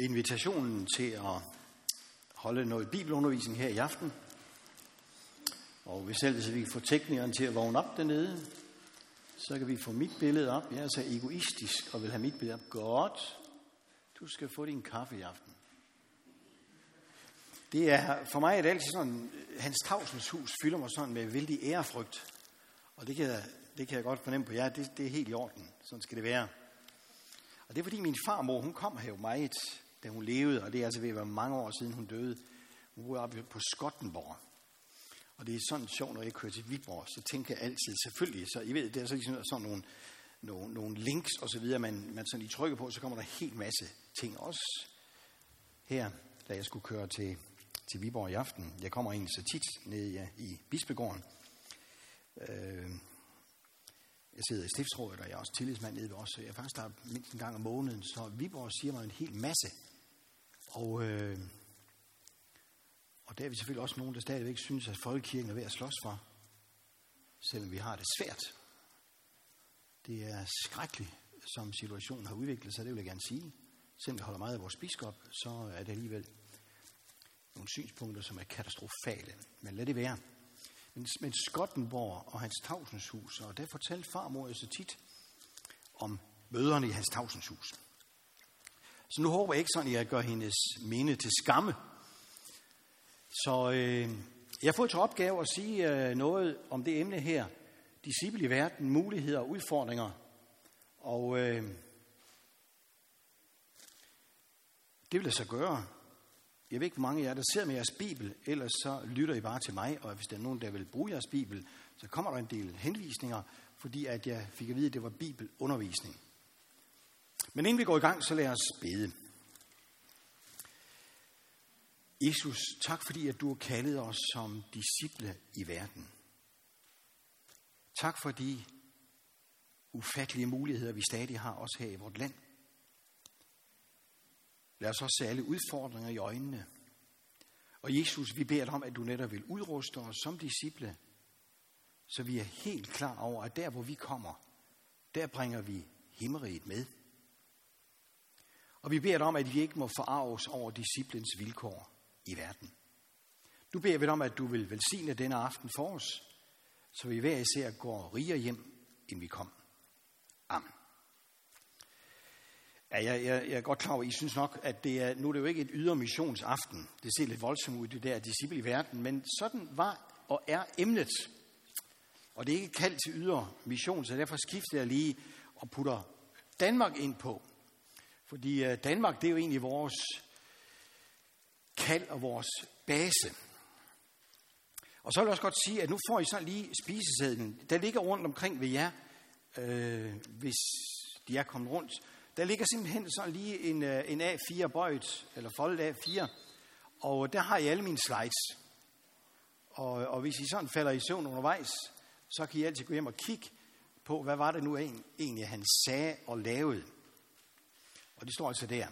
invitationen til at holde noget bibelundervisning her i aften. Og hvis selv vi kan få teknikeren til at vågne op dernede, så kan vi få mit billede op. Jeg er så egoistisk og vil have mit billede op. Godt. Du skal få din kaffe i aften. Det er, for mig er det altid sådan, hans tavsens hus fylder mig sådan med vældig ærefrygt. Og det kan, jeg, det kan jeg godt fornemme på jer, det, det er helt i orden. Sådan skal det være. Og det er fordi min farmor, hun kom her jo meget, da hun levede, og det er altså ved at være mange år siden hun døde. Hun boede oppe på Skottenborg. Og det er sådan sjovt, når jeg kører til Viborg, så tænker jeg altid, selvfølgelig, så I ved, det er så ligesom sådan nogle, nogle, nogle links og så videre, man, man sådan lige trykker på, så kommer der en helt masse ting. Også her, da jeg skulle køre til, til Viborg i aften. Jeg kommer egentlig så tit ned i, i Bispegården. Øh, jeg sidder i stiftsrådet, og jeg er også tillidsmand nede ved os, så jeg er faktisk der mindst en gang om måneden, så Viborg siger mig en hel masse. Og, øh, og der er vi selvfølgelig også nogen, der stadigvæk synes, at folkekirken er ved at slås for, selvom vi har det svært. Det er skrækkeligt, som situationen har udviklet sig, det vil jeg gerne sige. Selvom vi holder meget af vores biskop, så er det alligevel nogle synspunkter, som er katastrofale. Men lad det være. Men, men Skottenborg og hans tavsenshus, og der fortalte farmor jo så tit om møderne i hans tavsenshus. Så nu håber jeg ikke sådan, at jeg gør hendes minde til skamme. Så øh, jeg får til opgave at sige øh, noget om det emne her. Disciple i verden, muligheder og udfordringer. Og øh, det vil jeg så gøre jeg ved ikke, hvor mange af jer, der ser med jeres bibel, ellers så lytter I bare til mig, og hvis der er nogen, der vil bruge jeres bibel, så kommer der en del henvisninger, fordi at jeg fik at vide, at det var bibelundervisning. Men inden vi går i gang, så lad os bede. Jesus, tak fordi, at du har kaldet os som disciple i verden. Tak for de ufattelige muligheder, vi stadig har også her i vort land. Lad os også se alle udfordringer i øjnene. Og Jesus, vi beder dig om, at du netop vil udruste os som disciple, så vi er helt klar over, at der hvor vi kommer, der bringer vi himmeriget med. Og vi beder dig om, at vi ikke må forarves over disciplens vilkår i verden. Du beder vi dig om, at du vil velsigne denne aften for os, så vi hver især går rigere hjem, end vi kom. Amen. Ja, jeg, jeg, jeg er godt klar over, I synes nok, at det er, nu er det jo ikke et ydre missionsaften. Det ser lidt voldsomt ud, det der disciple i verden, men sådan var og er emnet. Og det er ikke kaldt til ydre mission, så derfor skifter jeg lige og putter Danmark ind på. Fordi øh, Danmark, det er jo egentlig vores kald og vores base. Og så vil jeg også godt sige, at nu får I så lige spisesedlen. Der ligger rundt omkring ved jer, øh, hvis de er kommet rundt. Der ligger simpelthen sådan lige en, øh, en A4 bøjet, eller foldet A4, og der har jeg alle mine slides. Og, og hvis I sådan falder i søvn undervejs, så kan I altid gå hjem og kigge på, hvad var det nu egentlig, han sagde og lavede. Og det står altså der.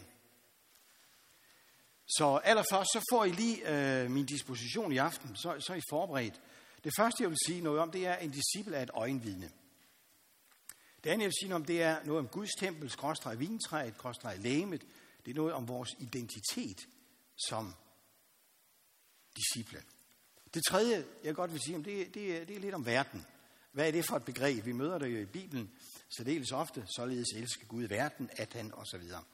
Så allerførst, så får I lige øh, min disposition i aften, så, så er I forberedt. Det første, jeg vil sige noget om, det er, at en disciple er et øjenvidne. Det andet, jeg vil sige om, det er noget om Guds tempel, skråstrej vintræet, skråstrej lægemet. Det er noget om vores identitet som disciple. Det tredje, jeg godt vil sige om, det, det, det er lidt om verden. Hvad er det for et begreb? Vi møder det jo i Bibelen særdeles ofte, således elsker Gud verden, at han og så videre.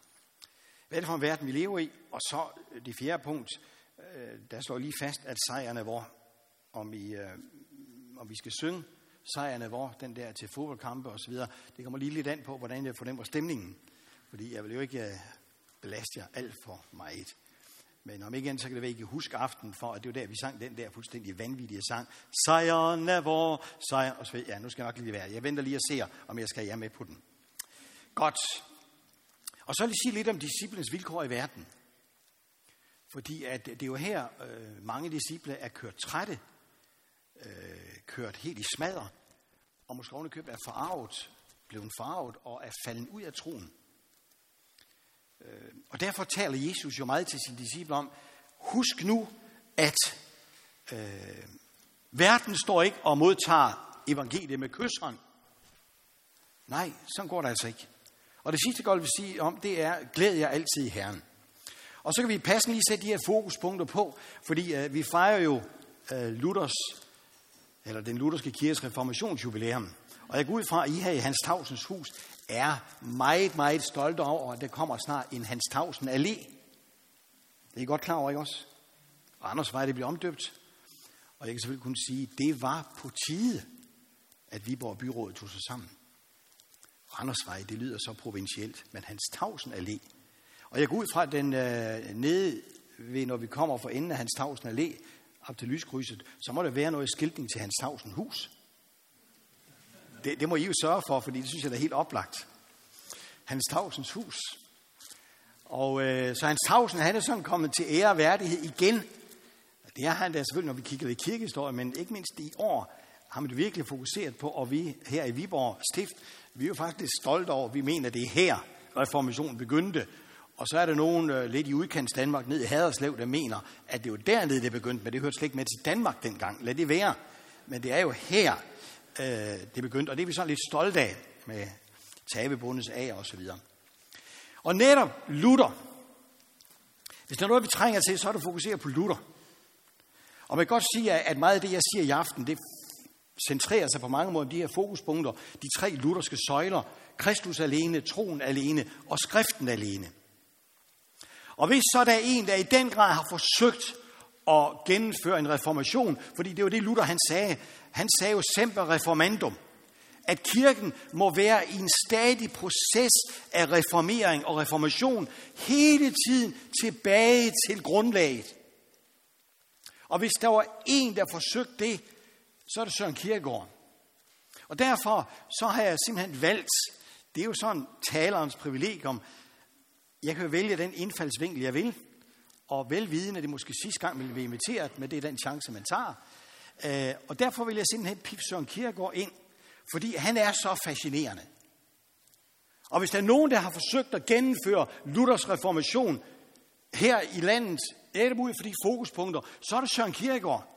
Hvad er det for en verden, vi lever i? Og så øh, det fjerde punkt, øh, der står lige fast, at sejren er vor. om, vi, øh, om vi skal synge sejrene hvor, den der til fodboldkampe osv. Det kommer lige lidt an på, hvordan jeg fornemmer stemningen. Fordi jeg vil jo ikke øh, belaste jer alt for meget. Men om ikke andet, så kan det være, at I kan huske aften for, at det var der, vi sang den der fuldstændig vanvittige sang. Sejren er vor, sejren. og så Ja, nu skal jeg nok lige være. Jeg venter lige og ser, om jeg skal have med på den. Godt. Og så vil jeg sige lidt om disciplens vilkår i verden. Fordi at det er jo her, øh, mange disciple er kørt trætte øh, kørt helt i smadre, og måske ovenikøbet er forarvet, blevet forarvet og er faldet ud af troen. Øh, og derfor taler Jesus jo meget til sine disciple om, husk nu, at øh, verden står ikke og modtager evangeliet med kysseren. Nej, sådan går det altså ikke. Og det sidste, jeg vil sige om, det er, glæd jer altid i Herren. Og så kan vi passende lige sætte de her fokuspunkter på, fordi øh, vi fejrer jo øh, Luthers, eller den lutherske kirkes reformationsjubilæum. Og jeg går ud fra, at I her i Hans Tavsens hus er meget, meget stolte over, at der kommer snart en Hans Tausen Allé. Det er I godt klar over, ikke også? Og Anders det bliver omdøbt. Og jeg kan selvfølgelig kun sige, at det var på tide, at Viborg Byråd tog sig sammen. Randersvej, det lyder så provincielt, men Hans Tausen Allé. Og jeg går ud fra, at den øh, nede ved, når vi kommer for enden af Hans Tausen Allé, op til lyskrydset, så må der være noget skiltning til Hans Tavsen hus. Det, det må I jo sørge for, fordi det synes jeg er helt oplagt. Hans Tavsens hus. Og øh, så Hans Tavsen, han er sådan kommet til ære og værdighed igen. Det er han da selvfølgelig, når vi kigger i kirkehistorie, men ikke mindst i år har man det virkelig fokuseret på, og vi her i Viborg Stift, vi er jo faktisk stolte over, vi mener, det er her, reformationen begyndte. Og så er der nogen øh, lidt i udkants Danmark, ned i Haderslev, der mener, at det var dernede, det begyndte, men det hørte slet ikke med til Danmark dengang. Lad det være. Men det er jo her, øh, det begyndte, og det er vi så lidt stolte af med tabebundes af og så videre. Og netop Luther, hvis der er noget, vi trænger til, så er det at fokusere på Luther. Og man kan godt sige, at meget af det, jeg siger i aften, det centrerer sig på mange måder om de her fokuspunkter, de tre lutherske søjler, Kristus alene, troen alene og skriften alene. Og hvis så der er en, der i den grad har forsøgt at gennemføre en reformation, fordi det var det Luther han sagde, han sagde jo semper reformandum, at kirken må være i en stadig proces af reformering og reformation, hele tiden tilbage til grundlaget. Og hvis der var en, der forsøgte det, så er det Søren Kierkegaard. Og derfor så har jeg simpelthen valgt, det er jo sådan talerens privilegium, jeg kan jo vælge den indfaldsvinkel, jeg vil, og velvidende, det måske sidste gang vil blive inviteret, men det er den chance, man tager. Øh, og derfor vil jeg simpelthen pippe Søren Kierkegaard ind, fordi han er så fascinerende. Og hvis der er nogen, der har forsøgt at gennemføre Luthers reformation her i landet, er ud for de fokuspunkter, så er det Søren Kierkegaard.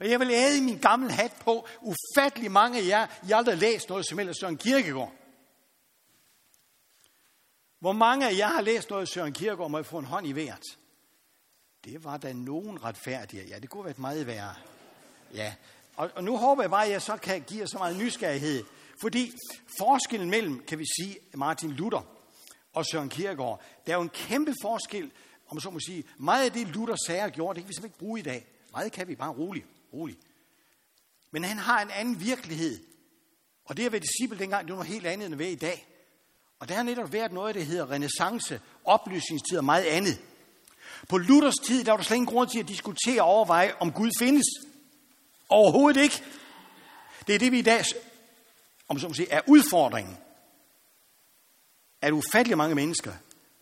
Og jeg vil æde min gamle hat på, ufattelig mange af jer, I aldrig har læst noget som helst Søren Kierkegaard. Hvor mange af jer har læst noget Søren Kierkegaard, må I få en hånd i hvert? Det var da nogen retfærdige. Ja, det kunne være meget værre. Ja, og, og nu håber jeg bare, at jeg så kan give jer så meget nysgerrighed. Fordi forskellen mellem, kan vi sige, Martin Luther og Søren Kierkegaard, der er jo en kæmpe forskel, om så må sige, meget af det Luther sager gjorde, det kan vi simpelthen ikke bruge i dag. Meget kan vi bare roligt roligt. Men han har en anden virkelighed. Og det at være disciple dengang, det var noget helt andet end at være i dag. Og der har netop været noget, der hedder renaissance, oplysningstid og meget andet. På Luthers tid, der var der slet ingen grund til at diskutere og overveje, om Gud findes. Overhovedet ikke. Det er det, vi i dag, om så må sige, er udfordringen. At ufattelig mange mennesker,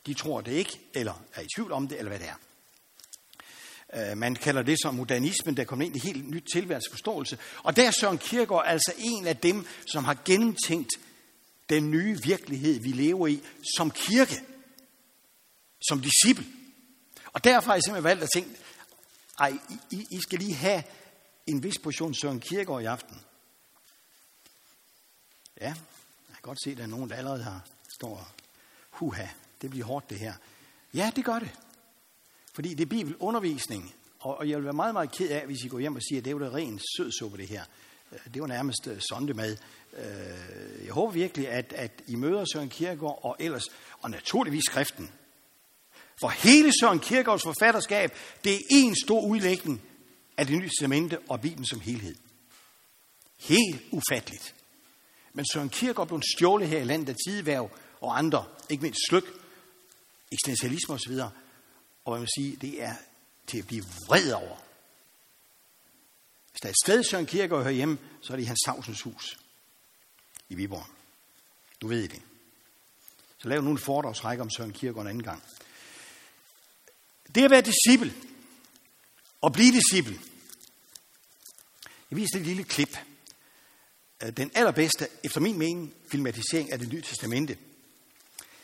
de tror det ikke, eller er i tvivl om det, eller hvad det er. Øh, man kalder det som modernismen, der kommer ind i helt nyt tilværelsesforståelse. Og der er Søren Kierkegaard altså en af dem, som har gennemtænkt den nye virkelighed, vi lever i, som kirke, som disciple. Og derfor har jeg simpelthen valgt at tænke, ej, I, I skal lige have en vis portion Søren Kierkegaard i aften. Ja, jeg kan godt se, at der er nogen, der allerede har står huha, det bliver hårdt det her. Ja, det gør det. Fordi det er bibelundervisning, og, og jeg vil være meget, meget ked af, hvis I går hjem og siger, at det er jo ren sødsuppe, det her. Øh, det var nærmest øh, sondemad. Øh, jeg håber virkelig, at, at I møder Søren Kierkegaard og ellers, og naturligvis skriften. For hele Søren Kierkegaards forfatterskab, det er en stor udlægning af det nye testamente og Bibelen som helhed. Helt ufatteligt. Men Søren Kierkegaard blev stjålet her i landet af tideværv og andre, ikke mindst slyk, eksistentialisme osv., og jeg vil sige, det er til at blive vred over. Hvis der er et sted, Søren Kierkegaard hører hjemme, så er det i hans Tavsens hus i Viborg. Du ved det. Så lav nu en foredragsrække om Søren Kierkegaard en anden gang. Det at være disciple og blive disciple. Jeg viser et lille klip. Den allerbedste, efter min mening, filmatisering af det nye testamente –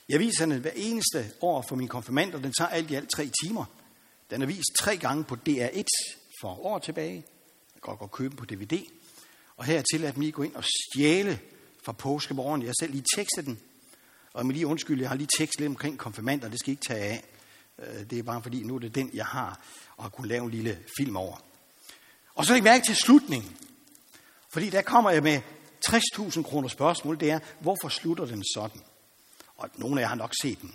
jeg viser den hver eneste år for min konfirmand, og den tager alt i alt tre timer. Den er vist tre gange på DR1 for år tilbage. Jeg kan godt købe på DVD. Og her er tilladt mig at gå ind og stjæle fra påskemorgen. Jeg har selv lige tekstet den. Og med lige undskyld, jeg har lige tekstet lidt omkring konfirmander, det skal I ikke tage af. Øh, det er bare fordi, nu er det den, jeg har, og har kunnet lave en lille film over. Og så læg mærke til slutningen. Fordi der kommer jeg med 60.000 kroner spørgsmål. Det er, hvorfor slutter den sådan? Og nogle af jer har nok set den.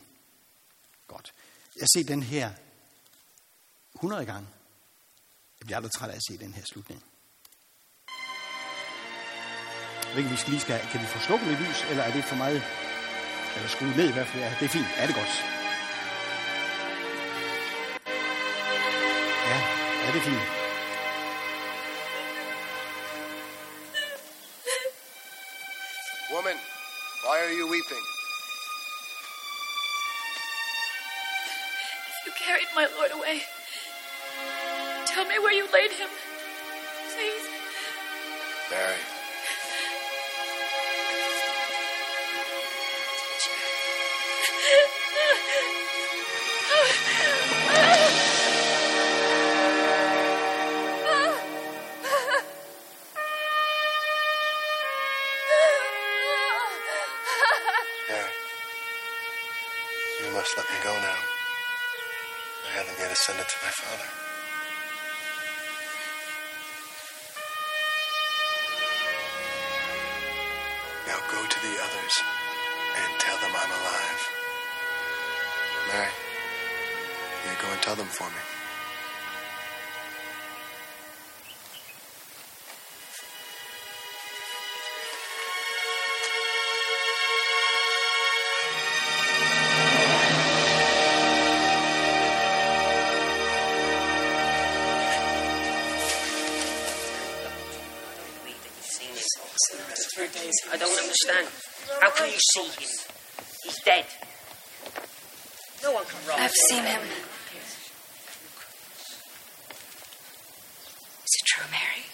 Godt. Jeg har set den her 100 gange. Jeg bliver aldrig træt af at se den her slutning. Jeg ved ikke, vi skal lige skal, kan vi få slukket lidt lys, eller er det for meget? Eller skruet ned i hvert fald. Ja, det er fint. Er det godt? Ja, ja, det er fint. Woman, why are you weeping? You carried my Lord away. Tell me where you laid him. Please. Mary. Let me go now. I haven't yet ascended to my Father. Now go to the others and tell them I'm alive. Mary, you go and tell them for me. You see him? He's dead. No one can rob. I've seen him. Is it true, Mary?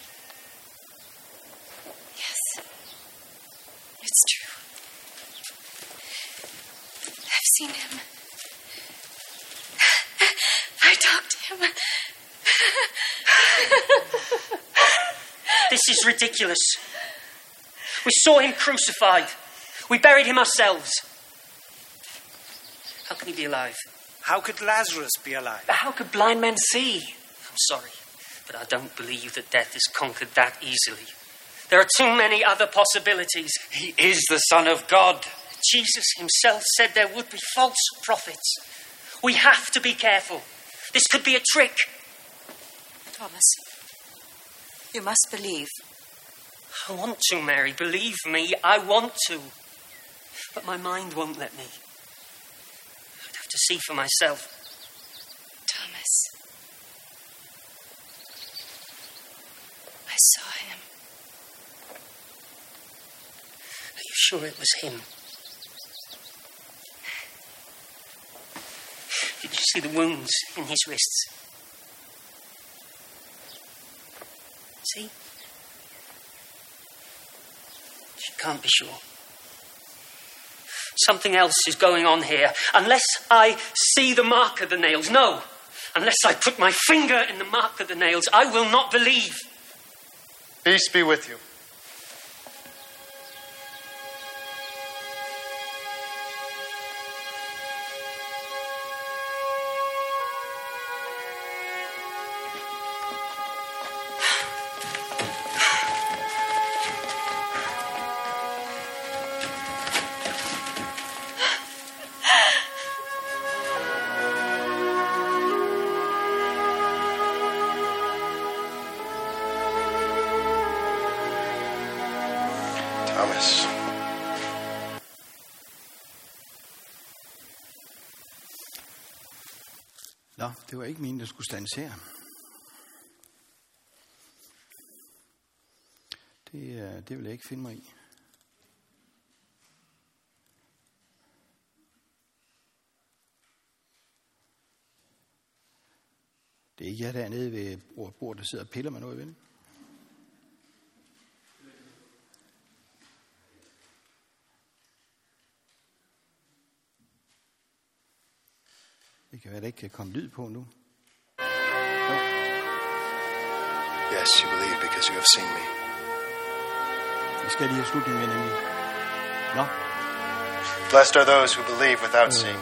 Yes. It's true. I've seen him. I talked to him. This is ridiculous. We saw him crucified. We buried him ourselves. How can he be alive? How could Lazarus be alive? How could blind men see? I'm sorry, but I don't believe that death is conquered that easily. There are too many other possibilities. He is the Son of God. Jesus himself said there would be false prophets. We have to be careful. This could be a trick. Thomas, you must believe. I want to, Mary. Believe me, I want to. But my mind won't let me. I'd have to see for myself. Thomas. I saw him. Are you sure it was him? Did you see the wounds in his wrists? See? She can't be sure. Something else is going on here. Unless I see the mark of the nails. No. Unless I put my finger in the mark of the nails, I will not believe. Peace be with you. Ikke stands her. Det, øh, det vil jeg ikke finde mig i. Det er ikke jer dernede ved bordet, der sidder og piller med noget, vel? Det kan være, der ikke kan komme lyd på nu. Yes, you believe because you have seen me. Vi skal lige have slutningen med nemlig. Nå, Blessed are those who believe without seeing.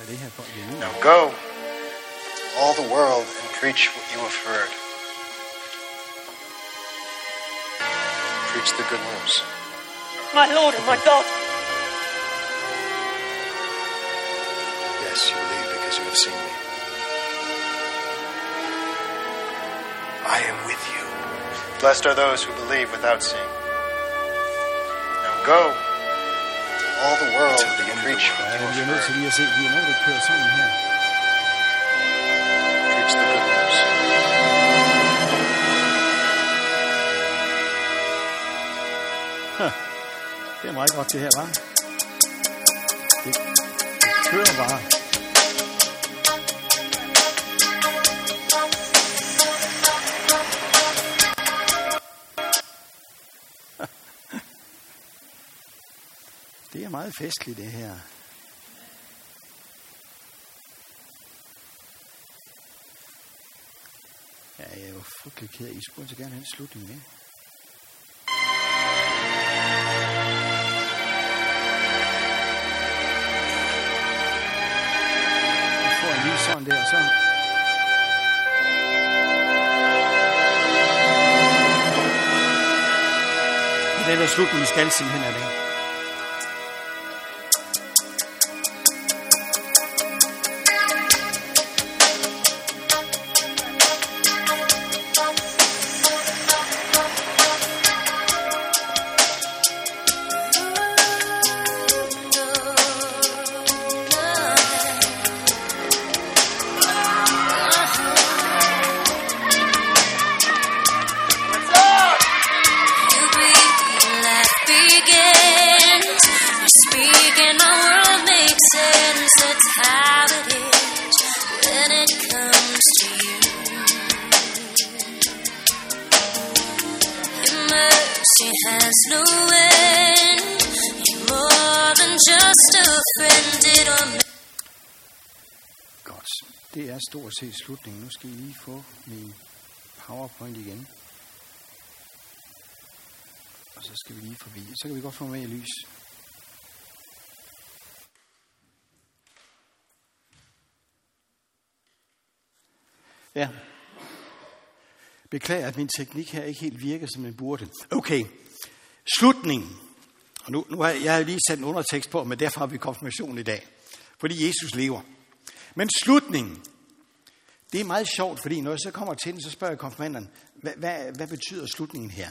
af det her folk. Det er. Now go, all the world, and preach what you have heard. Preach the good news. My Lord and my God. Yes, you believe because you have seen me. Blessed are those who believe without seeing. Now go, all the world, and preach what Ja, you vi er have nødt til heard. lige at se, vi er nogen, der kører sammen her. Preach the good news. Det er meget godt det her, var. Det, det kører bare. Meget festligt, det her. Ja, jeg er jo frygtelig ked af, I skulle så gerne have en slutning med. Jeg får lige sådan der, så... Det er den der slutning, vi skal simpelthen have det. Godt. Det er stort set slutningen. Nu skal I lige få min PowerPoint igen. Og så skal vi lige forbi. Så kan vi godt få mere lys. Ja. Beklager, at min teknik her ikke helt virker, som den burde. Okay. Slutningen. Og nu, nu har jeg, jeg har lige sat en undertekst på, men derfor har vi konfirmation i dag. Fordi Jesus lever. Men slutningen, det er meget sjovt, fordi når jeg så kommer til den, så spørger jeg konfirmanderne, hvad, hvad, hvad betyder slutningen her?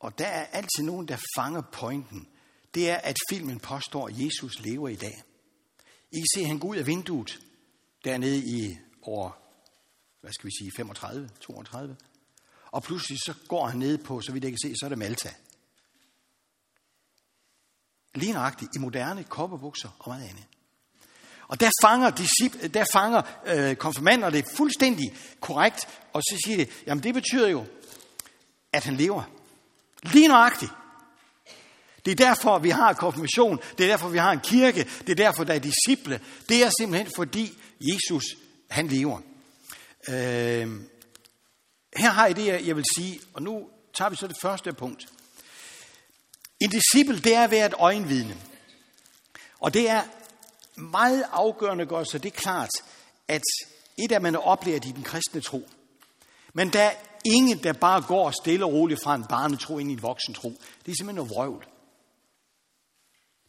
Og der er altid nogen, der fanger pointen. Det er, at filmen påstår, at Jesus lever i dag. I kan se, at han går ud af vinduet dernede i år, hvad skal vi sige, 35, 32. Og pludselig så går han ned på, så vidt jeg kan se, så er det Malta. Lige nøjagtigt i moderne kopperbukser og meget andet. Og der fanger, discipl- der fanger øh, konfirmander det fuldstændig korrekt, og så siger det, jamen det betyder jo, at han lever. Lige nøjagtigt. Det er derfor, vi har konfirmation. Det er derfor, vi har en kirke. Det er derfor, der er disciple. Det er simpelthen fordi Jesus, han lever. Øh, her har jeg det, jeg vil sige, og nu tager vi så det første punkt. En disciple, det er at være et øjenvidne. Og det er meget afgørende at gøre så det er klart, at et af man er oplært i den kristne tro. Men der er ingen, der bare går stille og roligt fra en barnetro ind i en voksentro. Det er simpelthen noget vrøvl.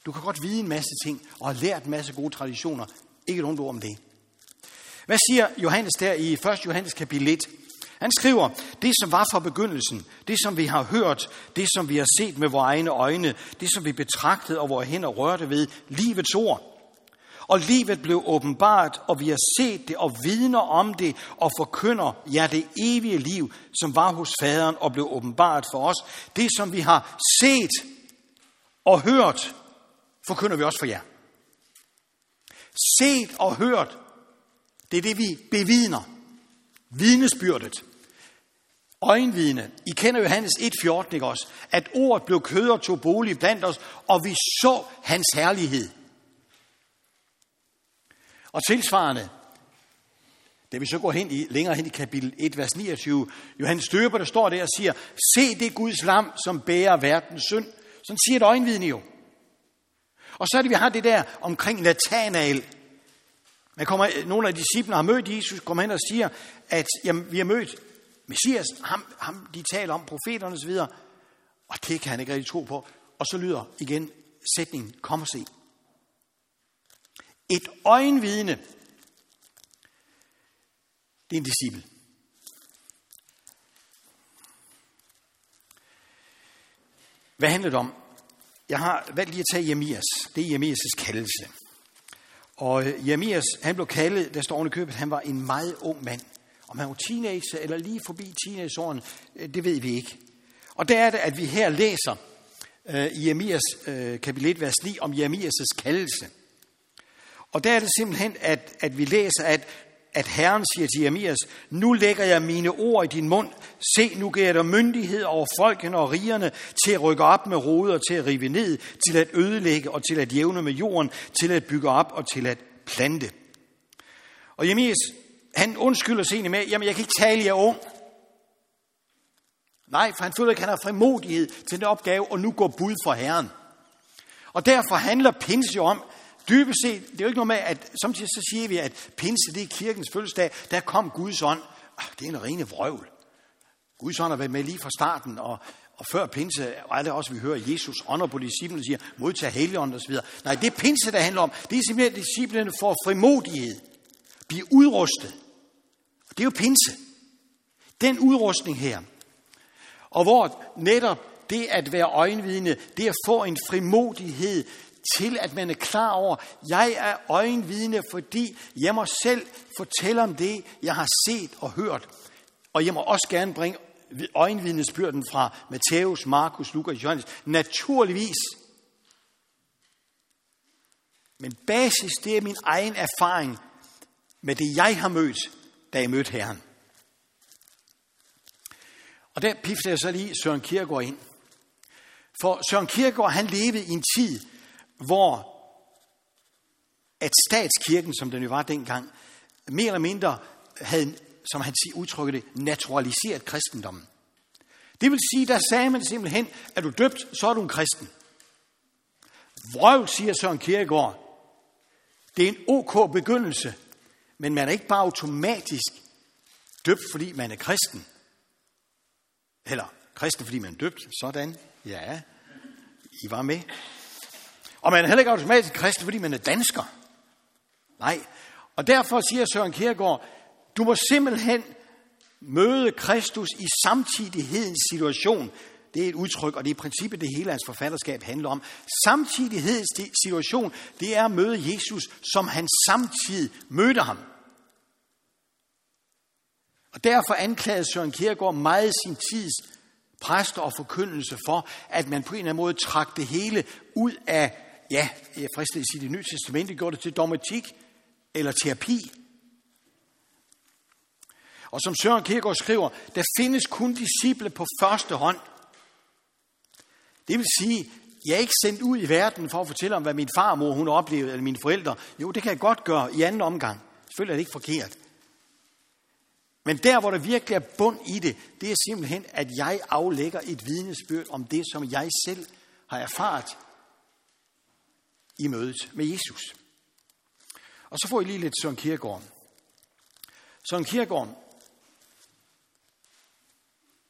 Du kan godt vide en masse ting og har lært en masse gode traditioner. Ikke nogen ord om det. Hvad siger Johannes der i 1. Johannes kapitel 1? Han skriver, det som var fra begyndelsen, det som vi har hørt, det som vi har set med vores egne øjne, det som vi betragtede og vores hænder rørte ved, livets ord. Og livet blev åbenbart, og vi har set det og vidner om det og forkynder, ja, det evige liv, som var hos faderen og blev åbenbart for os. Det, som vi har set og hørt, forkynder vi også for jer. Set og hørt, det er det, vi bevidner. Vidnesbyrdet. Øjenvidne. I kender Johannes 1.14, ikke også? At ordet blev kød og tog bolig blandt os, og vi så hans herlighed. Og tilsvarende, da vi så går hen i, længere hen i kapitel 1, vers 29, Johannes Døber, der står der og siger, se det Guds lam, som bærer verdens synd. Sådan siger et øjenvidne jo. Og så er det, vi har det der omkring Nathanael. Man kommer, øh, nogle af disciplene har mødt Jesus, kommer hen og siger, at jamen, vi har mødt Messias, ham, ham de taler om, profeterne osv., og det kan han ikke rigtig tro på. Og så lyder igen sætningen, kom og se. Et øjenvidne, det er en disciple. Hvad handler det om? Jeg har valgt lige at tage Jeremias. Det er Jeremias' kaldelse. Og øh, Jeremias, han blev kaldet, der står i købet, han var en meget ung mand. Om han var teenager eller lige forbi teenageåren, øh, det ved vi ikke. Og der er det, at vi her læser øh, i Jeremias øh, kapitel 1, vers 9 om Jeremias' kaldelse. Og der er det simpelthen, at, at vi læser, at at Herren siger til Jeremias, nu lægger jeg mine ord i din mund. Se, nu giver jeg dig myndighed over folkene og rigerne til at rykke op med roder, til at rive ned, til at ødelægge og til at jævne med jorden, til at bygge op og til at plante. Og Jeremias, han undskylder sig egentlig med, jamen jeg kan ikke tale, jeg er ung. Nej, for han føler ikke, at han har frimodighed til den opgave, og nu går bud for Herren. Og derfor handler pinse jo om, Dybest set, det er jo ikke noget med, at samtidig så siger vi, at pinse, det er kirkens fødselsdag, der kom Guds ånd. Ah, det er en rene vrøvl. Guds ånd har været med lige fra starten, og, og før pinse, og det også, vi hører Jesus ånder på disciplene, siger, modtag heligånden osv. Nej, det er pinse, der handler om. Det er simpelthen, at disciplene får frimodighed. Bliver udrustet. Og det er jo pinse. Den udrustning her. Og hvor netop det at være øjenvidne, det at få en frimodighed til, at man er klar over, jeg er øjenvidne, fordi jeg må selv fortælle om det, jeg har set og hørt. Og jeg må også gerne bringe øjenvidnesbyrden fra Matthæus, Markus, Lukas, Johannes. Naturligvis. Men basis, det er min egen erfaring med det, jeg har mødt, da jeg mødte Herren. Og der pifter jeg så lige Søren Kierkegaard ind. For Søren Kierkegaard, han levede i en tid, hvor at statskirken, som den jo var dengang, mere eller mindre havde, som han siger, udtrykket det, naturaliseret kristendommen. Det vil sige, der sagde man simpelthen, at du døbt, så er du en kristen. Vrøv, siger Søren Kierkegaard. Det er en ok begyndelse, men man er ikke bare automatisk døbt, fordi man er kristen. Eller kristen, fordi man er døbt. Sådan. Ja, I var med. Og man er heller ikke automatisk kristen, fordi man er dansker. Nej. Og derfor siger Søren Kierkegaard, du må simpelthen møde Kristus i samtidighedens situation. Det er et udtryk, og det er i princippet det hele hans forfatterskab handler om. Samtidighedens situation, det er at møde Jesus, som han samtidig mødte ham. Og derfor anklagede Søren Kierkegaard meget sin tids præster og forkyndelse for, at man på en eller anden måde trak det hele ud af ja, jeg fristet at sige, det nye testamente gjorde det til dogmatik eller terapi. Og som Søren Kierkegaard skriver, der findes kun disciple på første hånd. Det vil sige, jeg er ikke sendt ud i verden for at fortælle om, hvad min farmor hun oplevede, eller mine forældre. Jo, det kan jeg godt gøre i anden omgang. Selvfølgelig er det ikke forkert. Men der, hvor der virkelig er bund i det, det er simpelthen, at jeg aflægger et vidnesbyrd om det, som jeg selv har erfaret i mødet med Jesus. Og så får I lige lidt Søren Kierkegaard. Søren Kierkegaard,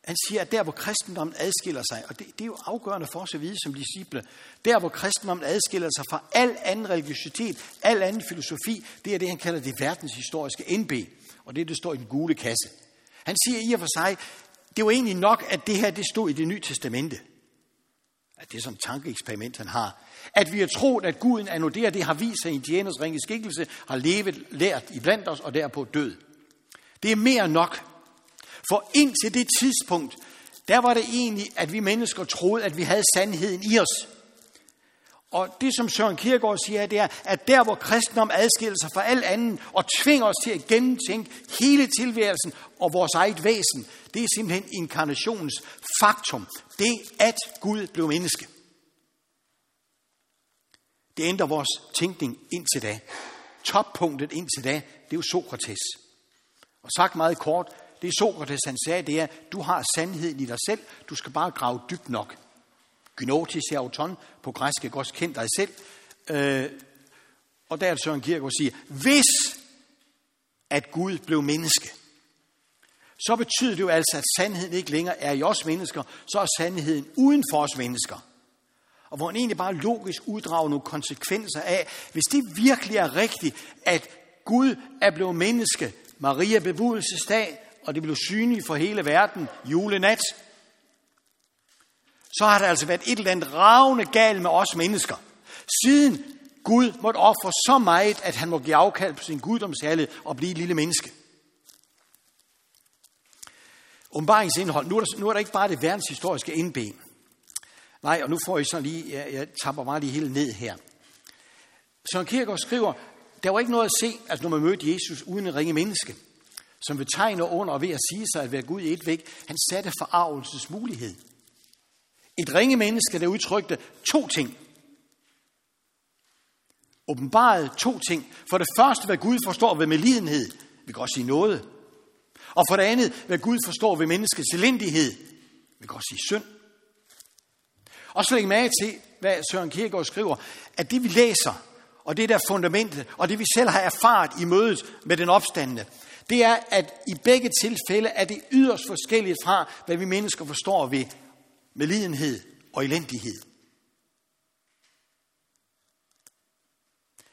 han siger, at der hvor kristendommen adskiller sig, og det, det er jo afgørende for os at vide som disciple, der hvor kristendommen adskiller sig fra al anden religiøsitet, al anden filosofi, det er det, han kalder det verdenshistoriske NB, og det, det står i den gule kasse. Han siger i og for sig, det var egentlig nok, at det her det stod i det nye testamente. At det er som tankeeksperiment, han har. At vi har troet, at Guden annullerer det, har vist sig i en tjeners ringe skikkelse, har levet, lært i blandt os og derpå død. Det er mere nok. For indtil det tidspunkt, der var det egentlig, at vi mennesker troede, at vi havde sandheden i os. Og det, som Søren Kierkegaard siger, det er, at der, hvor kristendom adskiller sig fra al anden og tvinger os til at gentænke hele tilværelsen og vores eget væsen, det er simpelthen inkarnationens faktum. Det, at Gud blev menneske. Det ændrer vores tænkning indtil da. Toppunktet indtil da, det er jo Sokrates. Og sagt meget kort, det Sokrates han sagde, det er, du har sandheden i dig selv, du skal bare grave dybt nok. Gynotis auton, på græsk er godt kendt dig selv. Øh, og der er Søren Kierkegaard siger, hvis at Gud blev menneske, så betyder det jo altså, at sandheden ikke længere er i os mennesker, så er sandheden uden for os mennesker. Og hvor han egentlig bare logisk uddrager nogle konsekvenser af, hvis det virkelig er rigtigt, at Gud er blevet menneske, Maria bebudelsesdag, og det blev synligt for hele verden julenat, så har der altså været et eller andet ravne galt med os mennesker. Siden Gud måtte ofre så meget, at han må give afkald på sin guddomsherlighed og blive et lille menneske. Åbenbaringsindhold. Nu er, der, nu er der ikke bare det verdenshistoriske indben. Nej, og nu får I så lige, jeg, jeg tapper bare lige hele ned her. Søren Kierkegaard skriver, der var ikke noget at se, altså når man mødte Jesus uden at ringe menneske, som ved tegn og under og ved at sige sig at være Gud i et væk, han satte forarvelses mulighed. Et ringe menneske, der udtrykte to ting. Åbenbaret to ting. For det første, hvad Gud forstår ved medlidenhed. Vi kan også sige noget. Og for det andet, hvad Gud forstår ved menneskets elendighed. Vi kan også sige synd. Og så læg mærke til, hvad Søren Kierkegaard skriver, at det vi læser, og det der fundamentet, og det vi selv har erfaret i mødet med den opstandende, det er, at i begge tilfælde er det yderst forskelligt fra, hvad vi mennesker forstår ved medlidenhed og elendighed.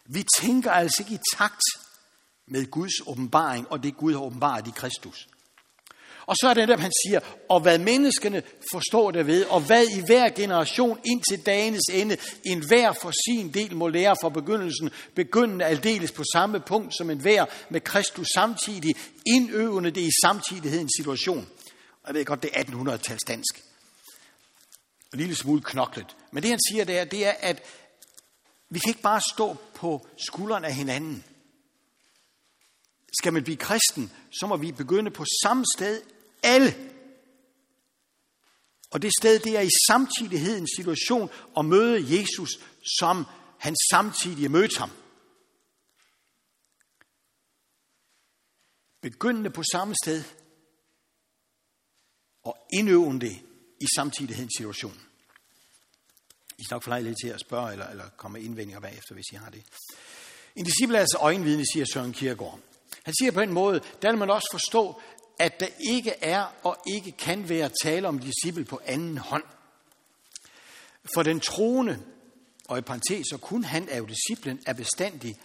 Vi tænker altså ikke i takt med Guds åbenbaring og det Gud har åbenbaret i Kristus. Og så er det der, han siger, og hvad menneskene forstår det ved, og hvad i hver generation indtil dagens ende, en hver for sin del må lære fra begyndelsen, begyndende aldeles på samme punkt som en hver med Kristus samtidig, indøvende det i samtidighedens situation. Og jeg ved godt, det er 1800-tals dansk. En lille smule knoklet. Men det han siger, det er, det er, at vi kan ikke bare stå på skuldrene af hinanden. Skal man blive kristen, så må vi begynde på samme sted alle. Og det sted, det er i samtidighedens situation at møde Jesus, som han samtidig mødte ham. Begyndende på samme sted og indøvende det i samtidighedens situation. I skal nok få lejlighed til at spørge eller, eller komme med indvendinger bagefter, hvis I har det. En disciple er altså øjenvidne, siger Søren Kierkegaard. Han siger på en måde, der vil man også forstå, at der ikke er og ikke kan være tale om disciple på anden hånd. For den troende, og i parentes, så kun han er jo disciplen, er bestandig,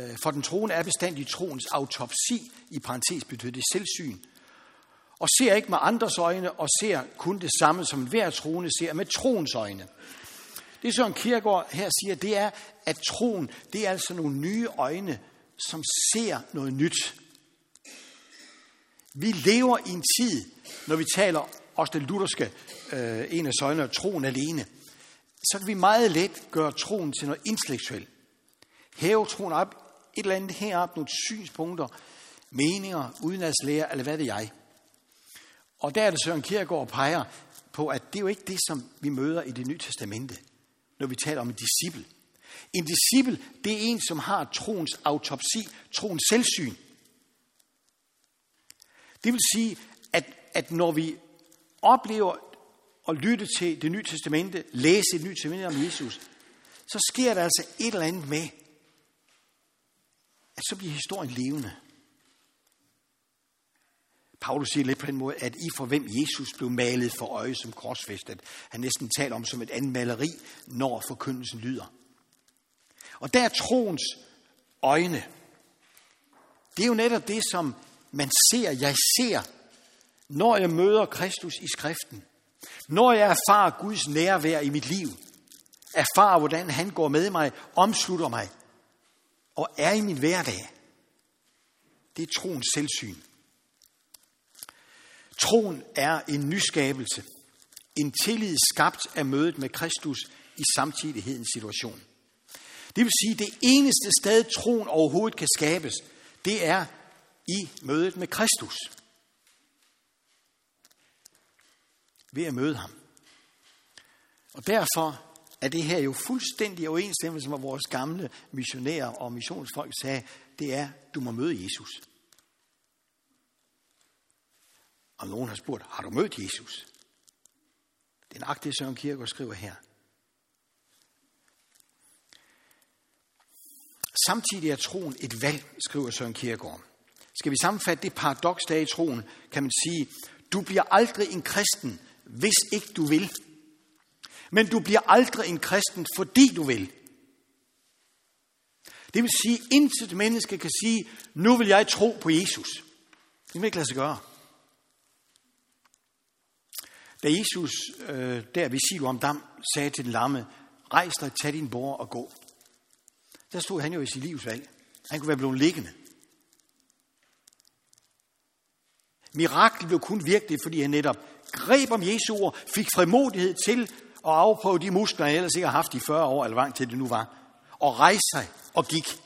øh, for den troende er bestandig troens autopsi, i parentes betyder det selvsyn, og ser ikke med andres øjne, og ser kun det samme, som hver troende ser med troens øjne. Det, som Kierkegaard her siger, det er, at troen, det er altså nogle nye øjne, som ser noget nyt. Vi lever i en tid, når vi taler også den lutherske øh, en af søjner, troen alene, så kan vi meget let gøre troen til noget intellektuelt. Hæve troen op, et eller andet herop, nogle synspunkter, meninger, udenadslære, eller hvad det jeg. Og der er det Søren Kierkegaard peger på, at det er jo ikke det, som vi møder i det nye testamente, når vi taler om en disciple. En disciple, det er en, som har troens autopsi, troens selvsyn. Det vil sige, at, at når vi oplever at lytte til det nye testamente, læse det nye testamente om Jesus, så sker der altså et eller andet med, at så bliver historien levende. Paulus siger lidt på den måde, at I for hvem Jesus blev malet for øje som korsfæstet, han næsten taler om som et andet maleri, når forkyndelsen lyder. Og der er troens øjne. Det er jo netop det, som man ser, jeg ser, når jeg møder Kristus i skriften. Når jeg erfarer Guds nærvær i mit liv. Erfarer, hvordan han går med mig, omslutter mig og er i min hverdag. Det er troens selvsyn. Troen er en nyskabelse. En tillid skabt af mødet med Kristus i samtidighedens situation. Det vil sige, at det eneste sted, troen overhovedet kan skabes, det er i mødet med Kristus. Ved at møde ham. Og derfor er det her jo fuldstændig overensstemmelse med vores gamle missionærer og missionsfolk sagde, det er, du må møde Jesus. Og nogen har spurgt, har du mødt Jesus? Det er nok det, Søren Kierkegaard skriver her. Samtidig er troen et valg, skriver Søren Kierkegaard. Skal vi sammenfatte det paradoks, der er i troen, kan man sige, du bliver aldrig en kristen, hvis ikke du vil. Men du bliver aldrig en kristen, fordi du vil. Det vil sige, at intet menneske kan sige, nu vil jeg tro på Jesus. Det vil ikke lade sig gøre. Da Jesus øh, der ved Siloam Dam sagde til den lamme, rejs dig, tag din bord og gå. Der stod han jo i sit livsvalg. Han kunne være blevet liggende. Miraklet blev kun virkelig, fordi han netop greb om Jesu ord, fik frimodighed til at afprøve de muskler, han ellers ikke har haft i 40 år, eller hvor til det nu var, og rejse sig og gik.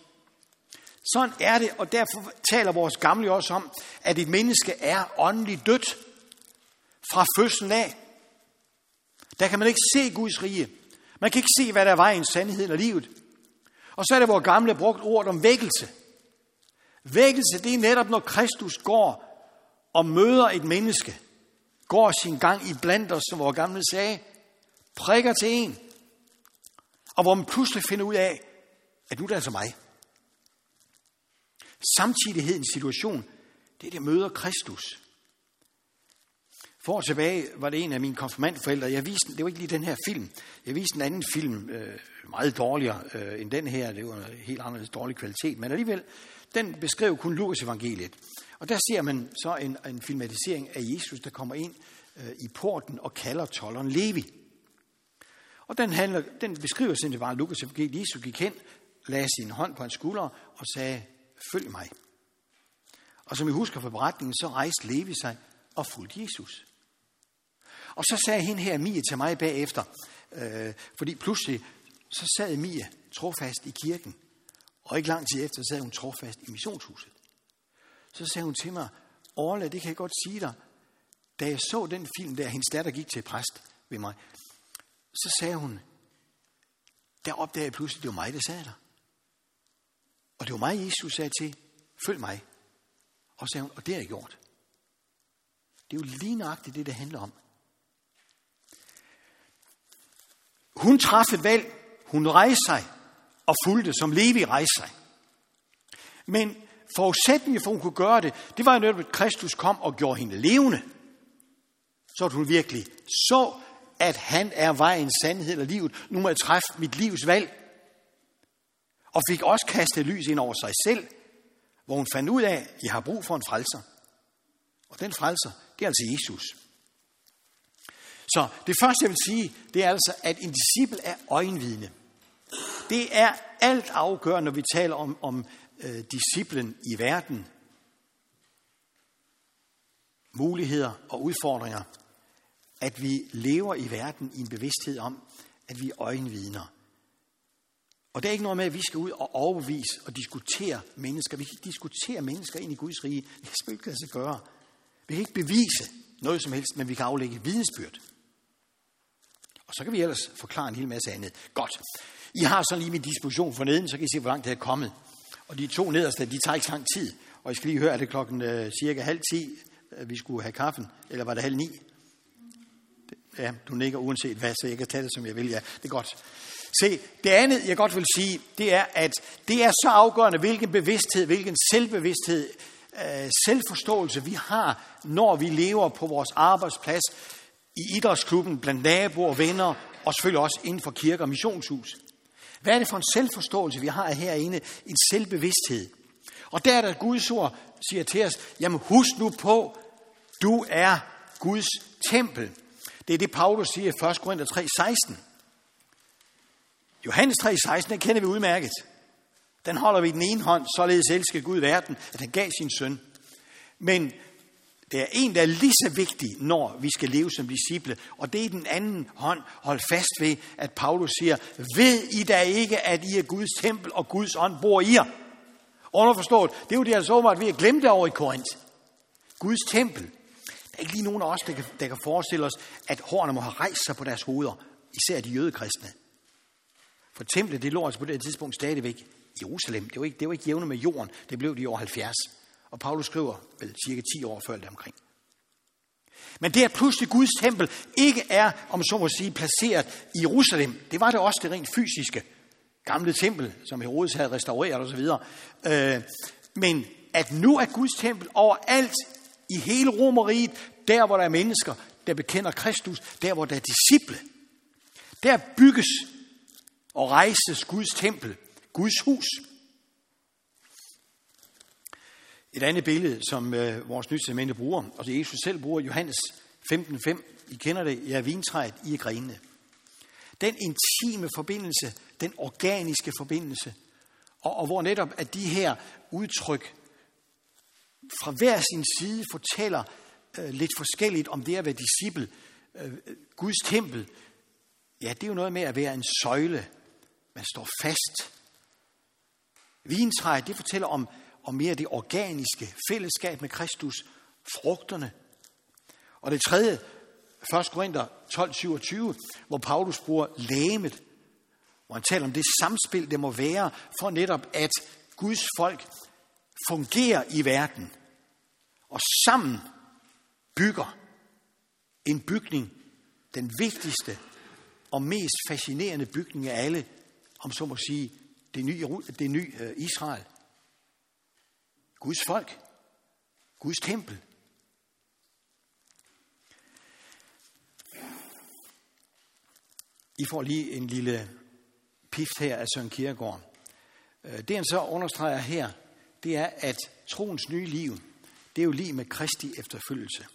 Sådan er det, og derfor taler vores gamle også om, at et menneske er åndeligt dødt fra fødslen af. Der kan man ikke se Guds rige. Man kan ikke se, hvad der er vejen, sandheden og livet. Og så er det vores gamle brugt ord om vækkelse. Vækkelse, det er netop, når Kristus går og møder et menneske, går sin gang i blandt os, som vores gamle sagde, prikker til en, og hvor man pludselig finder ud af, at nu er det altså mig. Samtidighedens situation, det er det, møder Kristus. For år tilbage var det en af mine konfirmandforældre, jeg viste, det var ikke lige den her film, jeg viste en anden film, øh, meget dårligere øh, end den her, det var en helt anderledes dårlig kvalitet, men alligevel, den beskrev kun Lukas evangeliet. Og der ser man så en, en filmatisering af Jesus, der kommer ind øh, i porten og kalder tolleren Levi. Og den, handler, den beskriver simpelthen bare Lukas evangeliet. Jesus gik hen, lagde sin hånd på hans skulder og sagde, følg mig. Og som I husker fra beretningen, så rejste Levi sig og fulgte Jesus. Og så sagde hende her, Mie, til mig bagefter, øh, fordi pludselig så sad Mie trofast i kirken, og ikke lang tid efter sad hun trofast i missionshuset. Så sagde hun til mig, Orla, det kan jeg godt sige dig, da jeg så den film der, hendes datter gik til præst ved mig, så sagde hun, der opdagede jeg pludselig, det var mig, der sagde der. Og det var mig, Jesus sagde til, følg mig. Og sagde hun, og det har jeg gjort. Det er jo lige nøjagtigt det, det handler om. Hun træffede et valg. Hun rejste sig og fulgte, som Levi rejste sig. Men forudsætningen for, at hun kunne gøre det, det var jo netop, at Kristus kom og gjorde hende levende. Så at hun virkelig så, at han er vejen, sandhed og livet. Nu må jeg træffe mit livs valg. Og fik også kastet lys ind over sig selv, hvor hun fandt ud af, at jeg har brug for en frelser. Og den frelser, det er altså Jesus. Så det første, jeg vil sige, det er altså, at en disciple er øjenvidne. Det er alt afgørende, når vi taler om, om øh, disciplen i verden. Muligheder og udfordringer. At vi lever i verden i en bevidsthed om, at vi er øjenvidner. Og det er ikke noget med, at vi skal ud og overbevise og diskutere mennesker. Vi kan ikke diskutere mennesker ind i Guds rige. Det kan ikke lade sig gøre. Vi kan ikke bevise noget som helst, men vi kan aflægge vidensbyrd. Og så kan vi ellers forklare en hel masse andet. Godt. I har så lige min disposition for neden, så kan I se, hvor langt det er kommet. Og de to nederste, de tager ikke så lang tid. Og I skal lige høre, at det klokken øh, cirka halv ti, øh, vi skulle have kaffen. Eller var det halv ni? Ja, du nikker uanset hvad, så jeg kan tage det, som jeg vil. Ja, det er godt. Se, det andet, jeg godt vil sige, det er, at det er så afgørende, hvilken bevidsthed, hvilken selvbevidsthed, øh, selvforståelse vi har, når vi lever på vores arbejdsplads, i idrætsklubben, blandt naboer og venner, og selvfølgelig også inden for kirke og missionshus. Hvad er det for en selvforståelse, vi har herinde? En selvbevidsthed. Og der er der Guds ord siger til os, jamen husk nu på, du er Guds tempel. Det er det, Paulus siger i 1. Korinther 3, 16. Johannes 3, 16, den kender vi udmærket. Den holder vi i den ene hånd, således elsker Gud verden, at han gav sin søn. Men der er en, der er lige så vigtig, når vi skal leve som disciple. Og det er den anden hånd. Hold fast ved, at Paulus siger, ved I da ikke, at I er Guds tempel, og Guds ånd bor i jer? Underforstået, det er jo det, altså åbenbart, vi at glemt det over i Korinth. Guds tempel. Der er ikke lige nogen af os, der kan, der kan forestille os, at hårene må have rejst sig på deres hoveder. Især de jødekristne. For templet, det lå altså på det tidspunkt stadigvæk i Jerusalem. Det var ikke, det var ikke jævne med jorden. Det blev det i år 70. Og Paulus skriver vel cirka 10 år før det omkring. Men det, at pludselig Guds tempel ikke er, om så må sige, placeret i Jerusalem, det var det også det rent fysiske. gamle tempel, som Herodes havde restaureret osv. Øh, men at nu er Guds tempel overalt i hele Romeriet, der hvor der er mennesker, der bekender Kristus, der hvor der er disciple. Der bygges og rejses Guds tempel, Guds hus. Et andet billede, som øh, vores nytestamente bruger, og det Jesus selv bruger, Johannes 15.5, I kender det, jeg er vintræet, I er grenene. Den intime forbindelse, den organiske forbindelse, og, og hvor netop at de her udtryk fra hver sin side fortæller øh, lidt forskelligt om det at være disciple. Øh, Guds tempel, ja, det er jo noget med at være en søjle. Man står fast. Vintræet, det fortæller om, og mere det organiske fællesskab med Kristus, frugterne. Og det tredje, 1. Korinther 12:27, hvor Paulus bruger lægemet, hvor han taler om det samspil, der må være for netop, at Guds folk fungerer i verden og sammen bygger en bygning, den vigtigste og mest fascinerende bygning af alle, om så må sige, det nye, det nye øh, Israel. Guds folk. Guds tempel. I får lige en lille pift her af Søren Kierkegaard. Øh, det han så understreger her, det er, at troens nye liv, det er jo lige med Kristi efterfølgelse.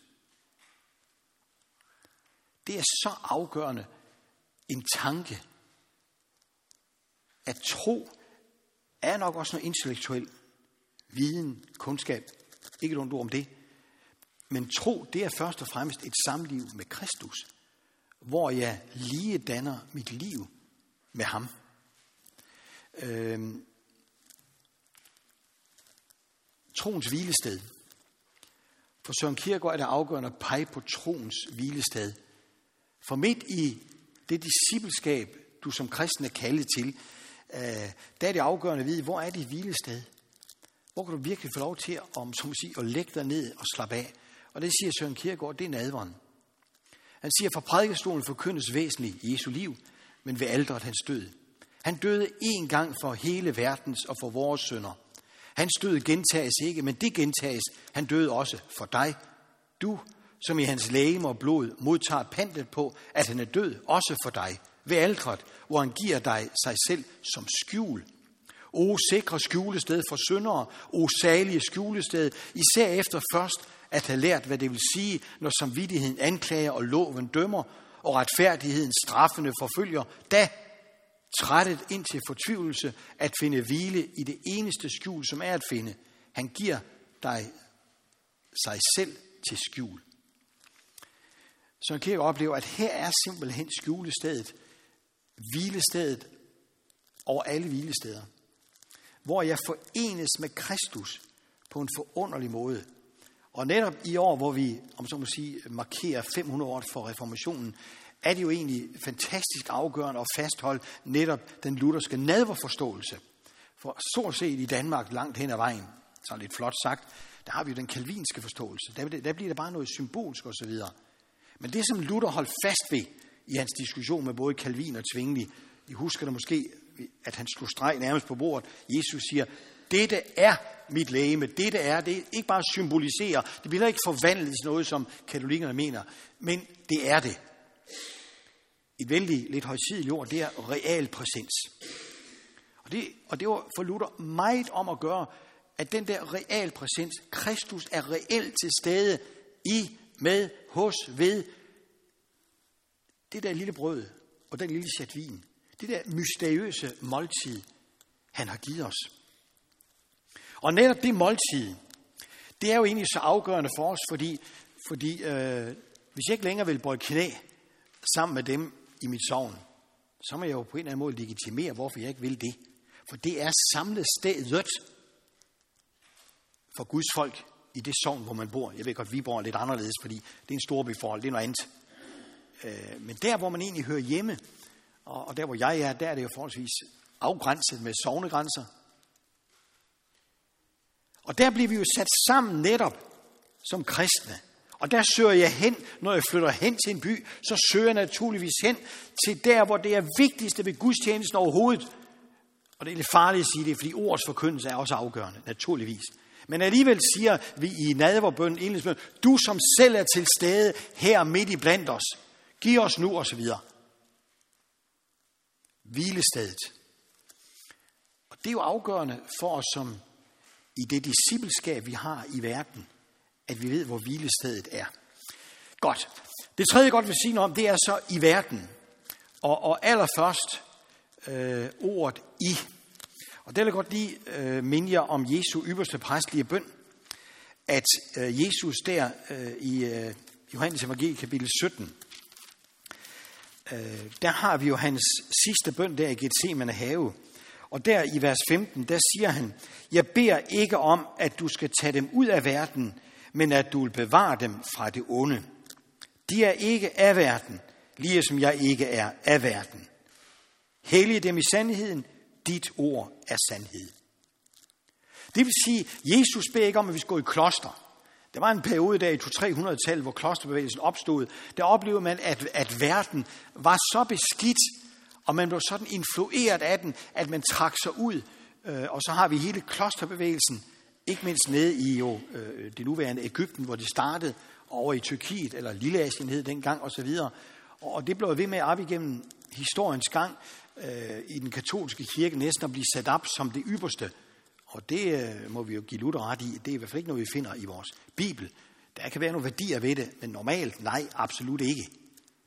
Det er så afgørende en tanke, at tro er nok også noget intellektuel viden, kundskab. Ikke et ord om det. Men tro, det er først og fremmest et samliv med Kristus, hvor jeg lige danner mit liv med ham. Øhm, troens hvilested. For Søren Kierkegaard er det afgørende at pege på troens hvilested. For midt i det discipleskab, du som kristen er kaldet til, øh, der er det afgørende at vide, hvor er dit hvilested? Hvor kan du virkelig få lov til om, som sige, at lægge dig ned og slappe af? Og det siger Søren Kierkegaard, det er nadveren. Han siger, for prædikestolen forkyndes væsentligt i Jesu liv, men ved alderet hans død. Han døde én gang for hele verdens og for vores sønder. Hans død gentages ikke, men det gentages. Han døde også for dig. Du, som i hans læge og blod modtager pantet på, at han er død, også for dig. Ved aldret, hvor han giver dig sig selv som skjul. O sikre skjulested for syndere, o salige skjulested, især efter først at have lært, hvad det vil sige, når samvittigheden anklager og loven dømmer, og retfærdigheden straffende forfølger, da trættet ind til fortvivlelse at finde hvile i det eneste skjul, som er at finde. Han giver dig sig selv til skjul. Så kan jeg opleve, at her er simpelthen skjulestedet, hvilestedet over alle hvilesteder, hvor jeg forenes med Kristus på en forunderlig måde. Og netop i år, hvor vi, om så må sige, markerer 500 år for reformationen, er det jo egentlig fantastisk afgørende at fastholde netop den lutherske nadverforståelse. For stort set i Danmark langt hen ad vejen, så lidt flot sagt, der har vi jo den kalvinske forståelse. Der, der bliver der bare noget symbolsk osv. Men det, som Luther holdt fast ved i hans diskussion med både Calvin og Zwingli, I husker det måske, at han slog streg nærmest på bordet. Jesus siger, dette er mit lægeme, dette er, det ikke bare symboliserer, det bliver ikke forvandlet til noget, som katolikkerne mener, men det er det et vældig lidt højsidigt ord, det er real præsens. Og det, og det var for Luther meget om at gøre, at den der real præsens, Kristus er reelt til stede i, med, hos, ved, det der lille brød og den lille chat vin, det der mysteriøse måltid, han har givet os. Og netop det måltid, det er jo egentlig så afgørende for os, fordi, fordi øh, hvis jeg ikke længere vil bøje knæ sammen med dem, i mit sovn, så må jeg jo på en eller anden måde legitimere, hvorfor jeg ikke vil det. For det er samlet stedet for Guds folk i det sovn, hvor man bor. Jeg ved godt, vi bor lidt anderledes, fordi det er en stor beforhold, det er noget andet. Øh, men der, hvor man egentlig hører hjemme, og der, hvor jeg er, der er det jo forholdsvis afgrænset med sovnegrænser. Og der bliver vi jo sat sammen netop som kristne. Og der søger jeg hen, når jeg flytter hen til en by, så søger jeg naturligvis hen til der, hvor det er vigtigste ved gudstjenesten overhovedet, Og det er lidt farligt at sige det, fordi ordets forkyndelse er også afgørende, naturligvis. Men alligevel siger vi i nadverbønnen, indlægsbønnen, du som selv er til stede her midt i blandt os, giv os nu og så videre. Hvilestedet. Og det er jo afgørende for os som i det discipleskab, vi har i verden, at vi ved, hvor hvilestedet er. Godt. Det tredje, jeg godt vil sige noget om, det er så i verden. Og, og allerførst øh, ordet i. Og der vil jeg godt lige øh, minde jer om Jesu ypperste præstlige bøn, at øh, Jesus der øh, i øh, Johannes Evangelie kapitel 17, øh, der har vi jo hans sidste bøn der i Gethsemane have. Og der i vers 15, der siger han, jeg beder ikke om, at du skal tage dem ud af verden, men at du vil bevare dem fra det onde. De er ikke af verden, lige som jeg ikke er af verden. Hellige dem i sandheden, dit ord er sandhed. Det vil sige, Jesus beder ikke om, at vi skal gå i kloster. Der var en periode der i 200-300-tallet, hvor klosterbevægelsen opstod. Der oplevede man, at, at verden var så beskidt, og man blev sådan influeret af den, at man trak sig ud. Øh, og så har vi hele klosterbevægelsen, ikke mindst nede i jo, øh, det nuværende Ægypten, hvor det startede, over i Tyrkiet, eller Lilleasien hed dengang osv. Og det blev ved med op igennem historiens gang øh, i den katolske kirke næsten at blive sat op som det ypperste. Og det øh, må vi jo give Luther ret i. Det er i hvert fald ikke noget, vi finder i vores Bibel. Der kan være nogle værdier ved det, men normalt nej, absolut ikke.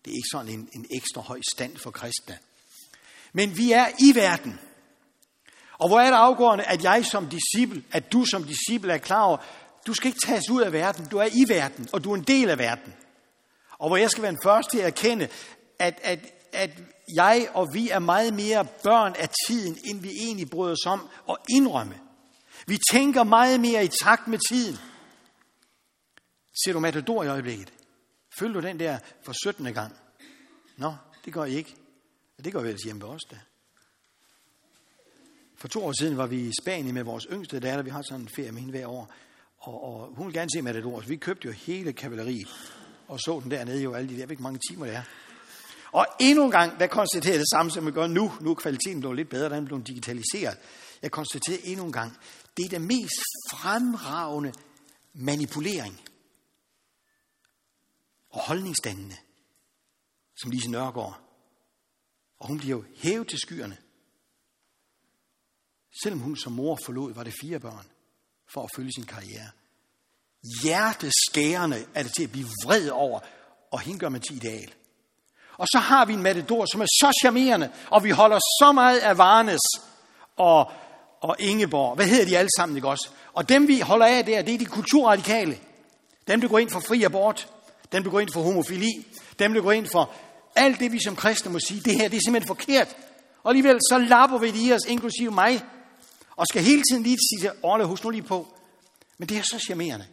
Det er ikke sådan en, en ekstra høj stand for kristne. Men vi er i verden. Og hvor er det afgørende, at jeg som disciple, at du som disciple er klar over, du skal ikke tages ud af verden, du er i verden, og du er en del af verden. Og hvor jeg skal være den første til at erkende, at, at, at jeg og vi er meget mere børn af tiden, end vi egentlig bryder os om at indrømme. Vi tænker meget mere i takt med tiden. Ser du Matador i øjeblikket? Følger du den der for 17. gang? Nå, det gør I ikke. Det gør vi ellers hjemme ved os da. For to år siden var vi i Spanien med vores yngste datter. Vi har sådan en ferie med hende hver år. Og, og hun vil gerne se Matador, så vi købte jo hele kavaleriet og så den dernede jo alle de der, jeg ved ikke mange timer det er. Og endnu en gang, der konstaterer jeg det samme, som vi gør nu. Nu er kvaliteten blevet lidt bedre, den er blevet digitaliseret. Jeg konstaterer endnu en gang, det er den mest fremragende manipulering og holdningsdannende, som Lise Nørgaard. Og hun bliver jo hævet til skyerne. Selvom hun som mor forlod, var det fire børn for at følge sin karriere. Hjerteskærende er det til at blive vred over, og hende gør man til ideal. Og så har vi en matador, som er så charmerende, og vi holder så meget af Varnes og, og Ingeborg. Hvad hedder de alle sammen, ikke også? Og dem vi holder af der, det er de kulturradikale. Dem, der går ind for fri abort. Dem, der går ind for homofili. Dem, der går ind for alt det, vi som kristne må sige. Det her, det er simpelthen forkert. Og alligevel så lapper vi det i os, inklusive mig. Og skal hele tiden lige sige til Orle, husk nu lige på. Men det er så charmerende.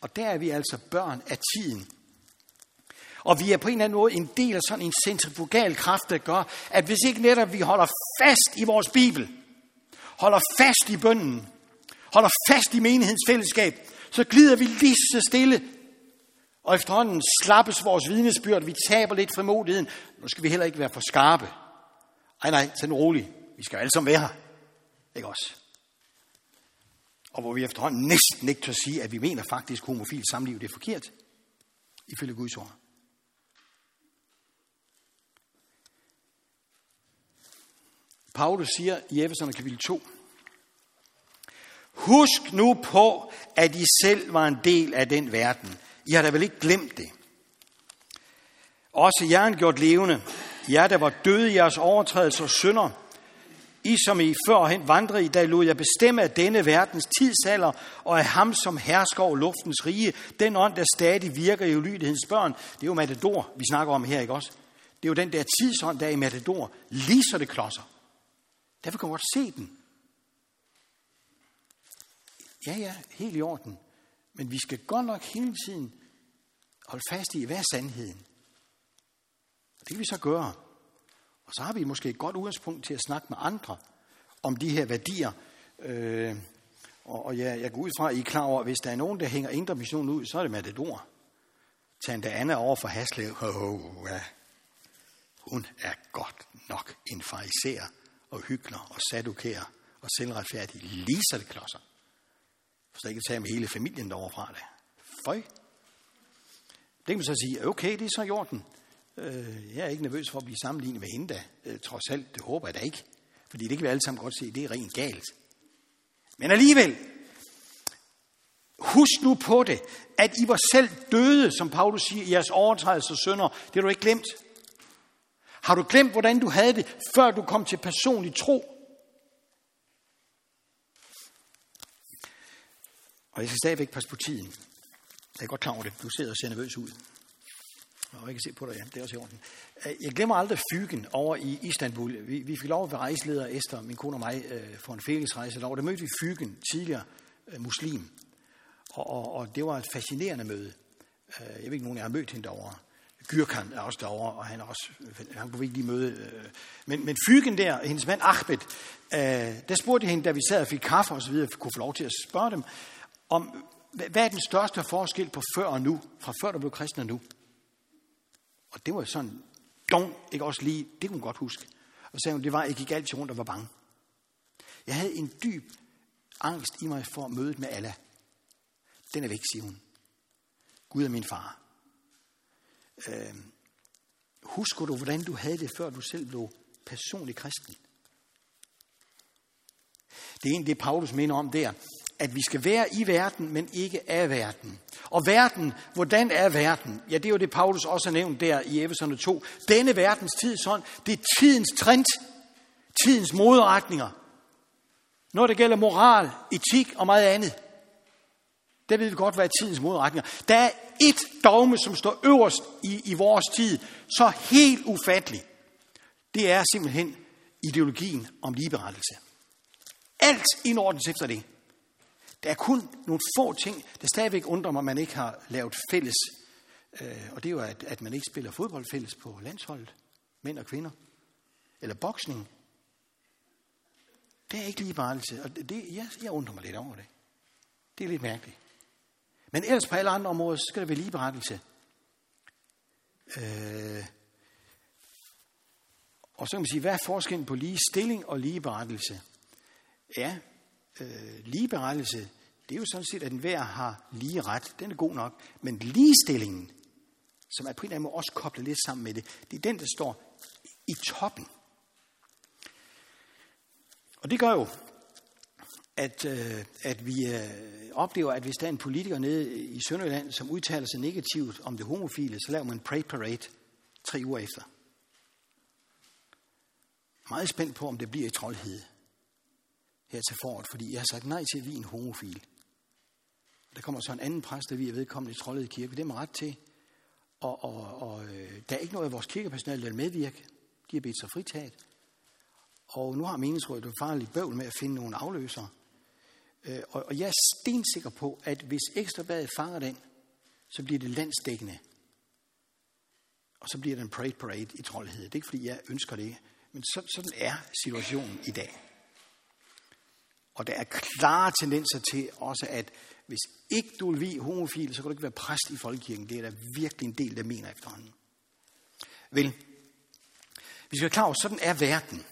Og der er vi altså børn af tiden. Og vi er på en eller anden måde en del af sådan en centrifugal kraft, der gør, at hvis ikke netop vi holder fast i vores Bibel, holder fast i bønden, holder fast i menighedens fællesskab, så glider vi lige så stille. Og efterhånden slappes vores vidnesbyrd, vi taber lidt frimodigheden. Nu skal vi heller ikke være for skarpe. Ej nej, tag nu roligt. Vi skal alle sammen være her. Ikke også? og hvor vi efterhånden næsten ikke kan sige, at vi mener faktisk, at homofil samliv det er forkert, ifølge Guds ord. Paulus siger i Efeserne kapitel 2, Husk nu på, at I selv var en del af den verden. I har da vel ikke glemt det. Også jer gjort levende. Jer, der var døde i jeres overtrædelser og synder, i som I førhen vandrede i, da lod jeg bestemme af denne verdens tidsalder, og af ham, som hersker over luftens rige, den ånd, der stadig virker i ulydighedens børn. Det er jo Matador, vi snakker om her, ikke også? Det er jo den der tidsånd, der er i Matador, lige så det klodser. Derfor kan man godt se den. Ja, ja, helt i orden. Men vi skal godt nok hele tiden holde fast i, hvad er sandheden? Det kan vi så gøre. Og så har vi måske et godt udgangspunkt til at snakke med andre om de her værdier. Øh, og, og ja, jeg går ud fra, at I er klar over, at hvis der er nogen, der hænger indre mission ud, så er det med det ord. Tante Anna over for Haslev. Oh, ja. hun er godt nok en fariser og hykler og sadukærer og selvretfærdige lige så det klodser. For så ikke tage med hele familien derovre fra det. Føj. Det kan man så sige, okay, det er så i orden. Øh, jeg er ikke nervøs for at blive sammenlignet med hende da. Øh, trods alt, det håber jeg da ikke. Fordi det kan vi alle sammen godt se, det er rent galt. Men alligevel, husk nu på det, at I var selv døde, som Paulus siger, i jeres overtrædelser og sønder. Det har du ikke glemt. Har du glemt, hvordan du havde det, før du kom til personlig tro? Og jeg skal stadigvæk passe på tiden. Jeg er godt klar over det. Du sidder og ser nervøs ud. Og jeg kan se på dig, ja. Det er også i orden. Øh, jeg glemmer aldrig Fygen over i Istanbul. Vi, vi fik lov at være rejseleder, Esther, min kone og mig, øh, for en fællesrejse derovre. Der mødte vi Fygen, tidligere øh, muslim. Og, og, og det var et fascinerende møde. Jeg ved ikke, nogen af jer har mødt hende derovre. Gyrkan er også derovre, og han, er også, han kunne vi ikke lige møde. Øh. Men, men Fygen der, hendes mand Ahmed, øh, der spurgte jeg hende, da vi sad og fik kaffe og så videre, kunne få lov til at spørge dem, om hvad er den største forskel på før og nu, fra før du blev kristen og nu? Og det var sådan, dong, ikke også lige, det kunne hun godt huske. Og så sagde hun, det var, jeg gik altid rundt og var bange. Jeg havde en dyb angst i mig for mødet med Allah. Den er væk, siger hun. Gud er min far. Øh, husker du, hvordan du havde det, før du selv blev personlig kristen? Det er egentlig det, Paulus mener om der, at vi skal være i verden, men ikke af verden. Og verden, hvordan er verden? Ja, det er jo det, Paulus også har nævnt der i Efeserne 2. Denne verdens tid sådan, det er tidens trend, tidens moderetninger. Når det gælder moral, etik og meget andet. Der ved vi godt, hvad er tidens modretninger. Der er et dogme, som står øverst i, i vores tid, så helt ufattelig, Det er simpelthen ideologien om ligeberettelse. Alt indordnes efter det. Der er kun nogle få ting, der stadigvæk undrer mig, at man ikke har lavet fælles. Øh, og det er jo, at, at man ikke spiller fodbold fælles på landsholdet. Mænd og kvinder. Eller boksning. Det er ikke ligeberettelse. Og det, jeg, jeg undrer mig lidt over det. Det er lidt mærkeligt. Men ellers på alle andre områder, så skal der være ligeberettelse. Øh, og så kan man sige, hvad er forskellen på lige stilling og ligeberettelse? Ja, øh, ligeberettelse, det er jo sådan set, at enhver har lige ret. Den er god nok. Men ligestillingen, som er på en eller anden måde også koblet lidt sammen med det, det er den, der står i toppen. Og det gør jo, at, øh, at vi øh, oplever, at hvis der er en politiker nede i Sønderjylland, som udtaler sig negativt om det homofile, så laver man en pray parade tre uger efter. Meget spændt på, om det bliver i troldhed her til foråret, fordi jeg har sagt nej til at vi er en homofil. Der kommer så en anden præst, der vi er vedkommende i Trollede Kirke. Det er ret til. Og, og, og øh, der er ikke noget af vores kirkepersonale, der vil medvirke. De har bedt sig fritaget. Og nu har meningsrådet jo farligt bøvl med at finde nogle afløsere. Øh, og, jeg er stensikker på, at hvis Ekstrabladet fanger den, så bliver det landsdækkende. Og så bliver det en parade parade i troldhed. Det er ikke, fordi jeg ønsker det, men så, sådan er situationen i dag. Og der er klare tendenser til også, at hvis ikke du vil vie homofil, så kan du ikke være præst i folkekirken. Det er der virkelig en del, der mener efterhånden. Vel, vi skal være klar over, sådan er verden.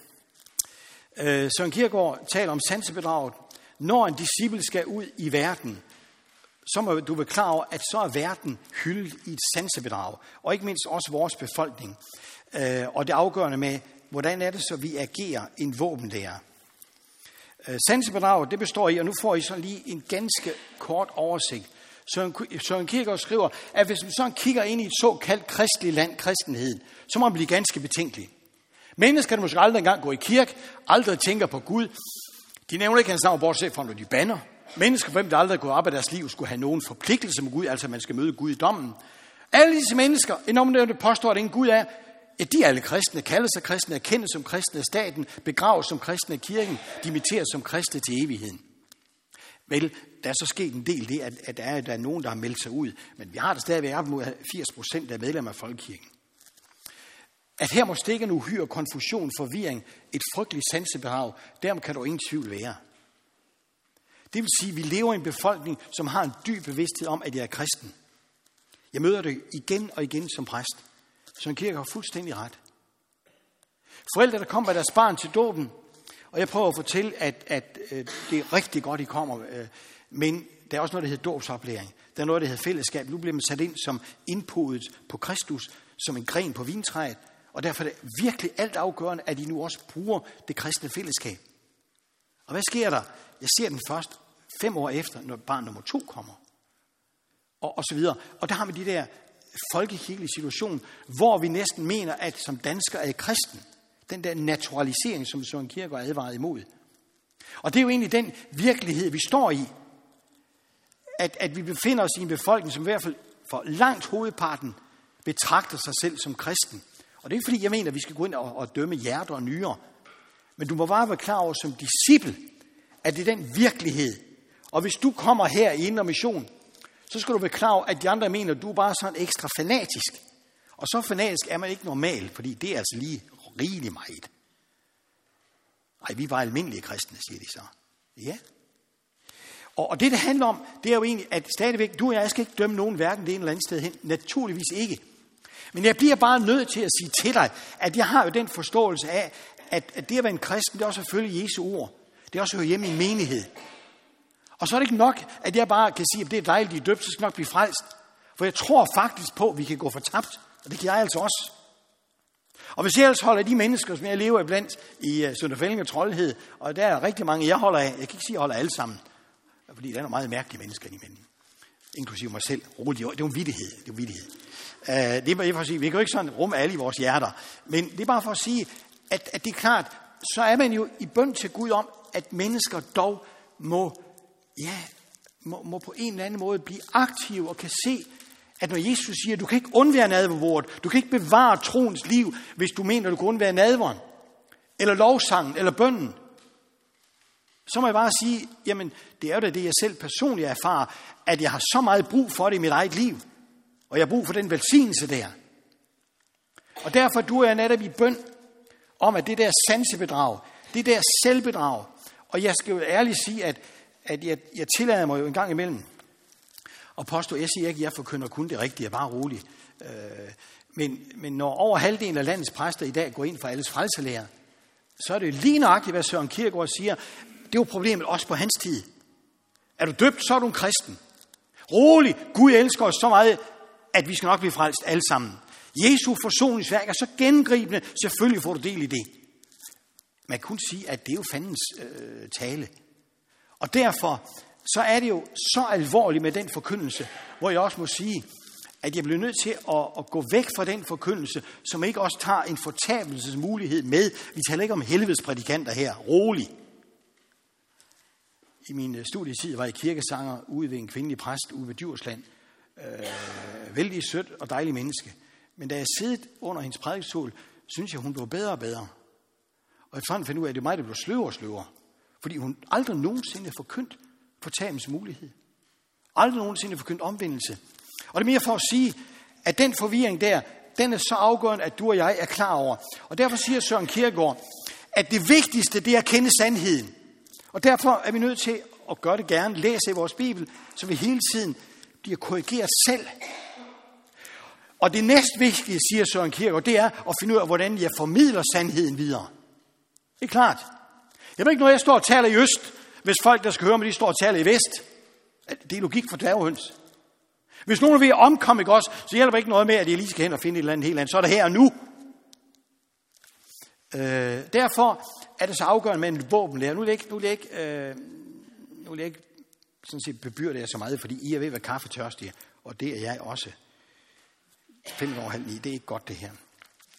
Øh, Søren Kierkegaard taler om sansebedraget. Når en disciple skal ud i verden, så må du være klar over, at så er verden hyldet i et sansebedrag. Og ikke mindst også vores befolkning. Øh, og det afgørende med, hvordan er det så, vi agerer en våbenlærer. Øh, Sansebedraget, det består i, og nu får I så lige en ganske kort oversigt. Søren Kierkegaard skriver, at hvis man så kigger ind i et såkaldt kristligt land, kristenheden, så må man blive ganske betænkelig. Mennesker, der måske aldrig engang går i kirke, aldrig tænker på Gud, de nævner ikke hans navn, bortset fra, når de banner. Mennesker, for der aldrig går op af deres liv, skulle have nogen forpligtelse med Gud, altså man skal møde Gud i dommen. Alle disse mennesker, enormt det påstår, at ingen Gud er, Ja, de er alle kristne, kalder sig kristne, erkendes som kristne af staten, begraves som kristne af kirken, dimitteres som kristne til evigheden. Vel, der er så sket en del det, at, at der, er, der er nogen, der har meldt sig ud, men vi har der stadigvæk op mod 80 procent af medlemmer af Folkekirken. At her må stikke en uhyre konfusion, forvirring, et frygteligt sansebehav, derom kan du ingen tvivl være. Det vil sige, at vi lever i en befolkning, som har en dyb bevidsthed om, at jeg er kristen. Jeg møder det igen og igen som præst. Søren Kirke har fuldstændig ret. Forældre, der kommer med deres barn til dåben, og jeg prøver at fortælle, at, at øh, det er rigtig godt, I kommer, øh, men der er også noget, der hedder dåbsoplæring. Der er noget, der hedder fællesskab. Nu bliver man sat ind som indpodet på Kristus, som en gren på vintræet, og derfor er det virkelig alt afgørende, at I nu også bruger det kristne fællesskab. Og hvad sker der? Jeg ser den først fem år efter, når barn nummer to kommer. Og, og så videre. Og der har vi de der folkekirkelige situation, hvor vi næsten mener, at som dansker er kristen. Den der naturalisering, som Søren Kierkegaard advarede imod. Og det er jo egentlig den virkelighed, vi står i. At, at vi befinder os i en befolkning, som i hvert fald for langt hovedparten betragter sig selv som kristen. Og det er ikke fordi, jeg mener, at vi skal gå ind og, og dømme hjerter og nyere. Men du må bare være klar over som disciple, at det er den virkelighed. Og hvis du kommer her i Indre Mission, så skal du være klar over, at de andre mener, at du er bare sådan ekstra fanatisk. Og så fanatisk er man ikke normal, fordi det er altså lige rigelig meget. Nej, vi var almindelige kristne, siger de så. Ja. Og, og det, det handler om, det er jo egentlig, at stadigvæk, du og jeg skal ikke dømme nogen hverken det ene eller andet sted hen. Naturligvis ikke. Men jeg bliver bare nødt til at sige til dig, at jeg har jo den forståelse af, at, at det at være en kristen, det er også selvfølgelig Jesu ord. Det er også at høre hjemme i en menighed. Og så er det ikke nok, at jeg bare kan sige, at det er dejligt, at I er døbt, så skal nok blive frelst. For jeg tror faktisk på, at vi kan gå for tabt. Og det kan jeg altså også. Og hvis jeg ellers holder de mennesker, som jeg lever iblandt i uh, Sønderfælling og Troldhed, og der er rigtig mange, jeg holder af, jeg kan ikke sige, at jeg holder alle sammen, fordi der er nogle meget mærkelige mennesker imellem. Inklusive mig selv. Roligt, det er jo en vittighed. Det er en vittighed. Uh, det er bare for at sige, vi kan jo ikke sådan rumme alle i vores hjerter. Men det er bare for at sige, at, at det er klart, så er man jo i bøn til Gud om, at mennesker dog må, ja, må, må på en eller anden måde blive aktive og kan se, at når Jesus siger, at du kan ikke undvære nadverbordet, du kan ikke bevare troens liv, hvis du mener, at du kan undvære nadveren, eller lovsangen, eller bønnen, så må jeg bare sige, jamen det er jo da det, jeg selv personligt erfarer, at jeg har så meget brug for det i mit eget liv, og jeg har brug for den velsignelse der. Og derfor du er jeg netop i bøn om, at det der sansebedrag, det der selvbedrag, og jeg skal jo ærligt sige, at, at jeg, jeg tillader mig jo en gang imellem og påstå, jeg siger ikke, at jeg forkynder kun det rigtige, bare roligt. Øh, men, men når over halvdelen af landets præster i dag går ind for alles frelselærer, så er det lige nøjagtigt, hvad Søren Kierkegaard siger. Det var problemet også på hans tid. Er du døbt, så er du en kristen. Rolig, Gud elsker os så meget, at vi skal nok blive frelst alle sammen. Jesu forsoningsværk er så gengribende, selvfølgelig får du del i det. Man kan sige, at det er jo fandens øh, tale. Og derfor så er det jo så alvorligt med den forkyndelse, hvor jeg også må sige, at jeg bliver nødt til at, at gå væk fra den forkyndelse, som ikke også tager en fortabelsesmulighed med. Vi taler ikke om helvedes prædikanter her. Rolig. I min øh, studietid var jeg kirkesanger ude ved en kvindelig præst ude ved Djursland. Øh, vældig sødt og dejlig menneske. Men da jeg siddet under hendes prædikstol, synes jeg, hun blev bedre og bedre. Og jeg fandt ud af, at det var mig, der blev sløvere og sløvere. Fordi hun aldrig nogensinde forkyndt fortabens mulighed. Aldrig nogensinde forkyndt omvendelse. Og det er mere for at sige, at den forvirring der, den er så afgørende, at du og jeg er klar over. Og derfor siger Søren Kierkegaard, at det vigtigste, det er at kende sandheden. Og derfor er vi nødt til at gøre det gerne, læse i vores Bibel, så vi hele tiden bliver korrigeret selv. Og det næstvigtige, siger Søren Kierkegaard, det er at finde ud af, hvordan jeg formidler sandheden videre. Det er klart. Jeg ved ikke, når jeg står og taler i øst, hvis folk, der skal høre mig, de står og taler i vest. Det er logik for dværghøns. Hvis nogen vil omkomme, ikke også, så hjælper ikke noget med, at jeg lige skal hen og finde et eller andet helt andet. Så er det her og nu. Øh, derfor er det så afgørende med en våbenlærer. Nu vil jeg ikke, nu vil jeg ikke, øh, nu vil jeg ikke sådan set bebyrde jer så meget, fordi I er ved at være kaffetørstige, og det er jeg også. 5 over halv ni, det er ikke godt det her.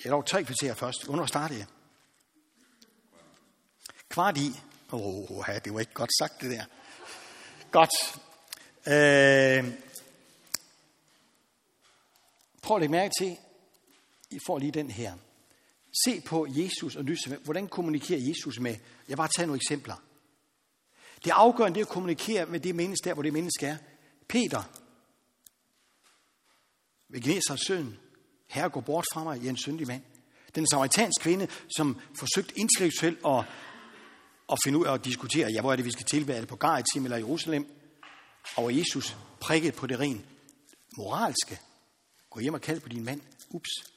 Jeg lov tre kvarter først. Hvornår starter jeg? Kvart i. Åh, oh, det var ikke godt sagt det der. Godt. Øh, prøv at lægge mærke til, I får lige den her. Se på Jesus og lyse. Hvordan kommunikerer Jesus med? Jeg bare tager nogle eksempler. Det afgørende det er at kommunikere med det menneske der, hvor det menneske er. Peter, ved Gnesers søn, herre går bort fra mig, jeg er en syndig mand. Den samaritanske kvinde, som forsøgte intellektuelt at at finde ud af at diskutere, ja, hvor er det, vi skal tilbære det på Garizim eller Jerusalem, og Jesus prikket på det rent moralske. Gå hjem og kald på din mand. Ups.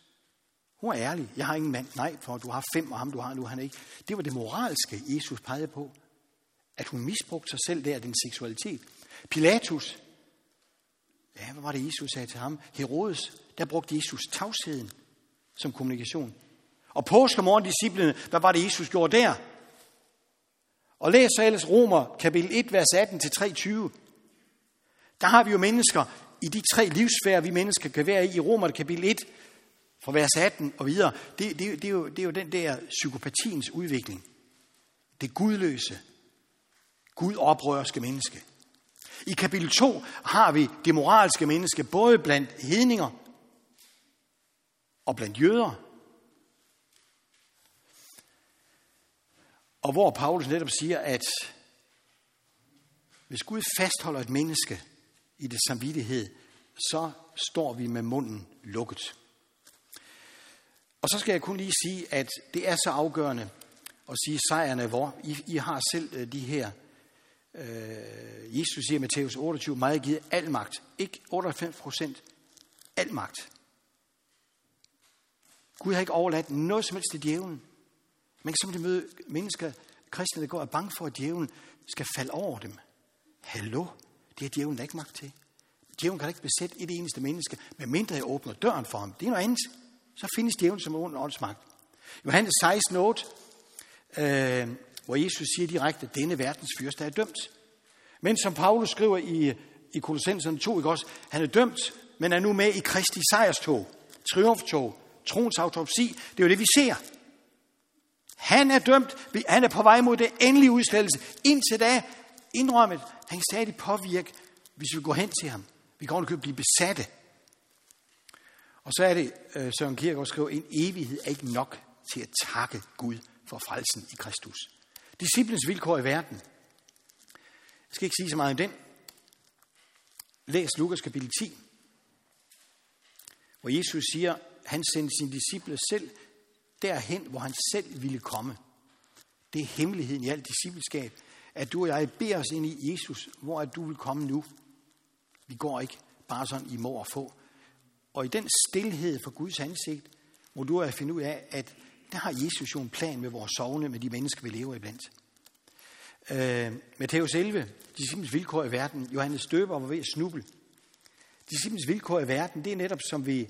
Hun er ærlig. Jeg har ingen mand. Nej, for du har fem, og ham du har nu, han er ikke. Det var det moralske, Jesus pegede på. At hun misbrugte sig selv der, den seksualitet. Pilatus. Ja, hvad var det, Jesus sagde til ham? Herodes, der brugte Jesus tavsheden som kommunikation. Og påskemorgen, disciplene, hvad var det, Jesus gjorde der? Og læs så ellers Romer, kapitel 1, vers 18-23. Der har vi jo mennesker i de tre livsfærer, vi mennesker kan være i, i Romer, kapitel 1, fra vers 18 og videre. Det, det, det, er jo, det er jo den der psykopatiens udvikling. Det gudløse, gudoprørske menneske. I kapitel 2 har vi det moralske menneske, både blandt hedninger og blandt jøder. Og hvor Paulus netop siger, at hvis Gud fastholder et menneske i det samvittighed, så står vi med munden lukket. Og så skal jeg kun lige sige, at det er så afgørende at sige sejren er vor. I, I har selv øh, de her. Øh, Jesus siger i Matthæus 28, meget givet al magt. Ikke 98 procent. Al magt. Gud har ikke overladt noget som helst til djævlen. Man kan simpelthen møde mennesker, kristne, der går og er bange for, at djævlen skal falde over dem. Hallo? Det er djævlen der ikke magt til. Djævlen kan ikke besætte et eneste menneske, medmindre jeg åbner døren for ham. Det er noget andet. Så findes djævlen som ond åndsmagt. Johannes 16, 8, øh, hvor Jesus siger direkte, at denne verdens fyrste er dømt. Men som Paulus skriver i, i Kolossenserne 2, ikke også, han er dømt, men er nu med i Kristi sejrstog, triumftog, troens autopsi. Det er jo det, vi ser. Han er dømt, han er på vej mod det endelige udslettelse. Indtil da, indrømmet, han kan stadig påvirke, hvis vi går hen til ham. Vi kan ordentligt blive besatte. Og så er det, øh, Søren Kierkegaard skriver, en evighed er ikke nok til at takke Gud for frelsen i Kristus. Disciplens vilkår i verden. Jeg skal ikke sige så meget om den. Læs Lukas kapitel 10, hvor Jesus siger, han sendte sine disciple selv derhen, hvor han selv ville komme. Det er hemmeligheden i alt discipleskab, at du og jeg beder os ind i Jesus, hvor at du vil komme nu. Vi går ikke bare sådan i må og få. Og i den stillhed for Guds ansigt, må du og finde ud af, at der har Jesus jo en plan med vores sovne, med de mennesker, vi lever iblandt. Øh, Matthæus 11, disciplens vilkår i verden. Johannes Døber var ved at snuble. Disciplens vilkår i verden, det er netop som vi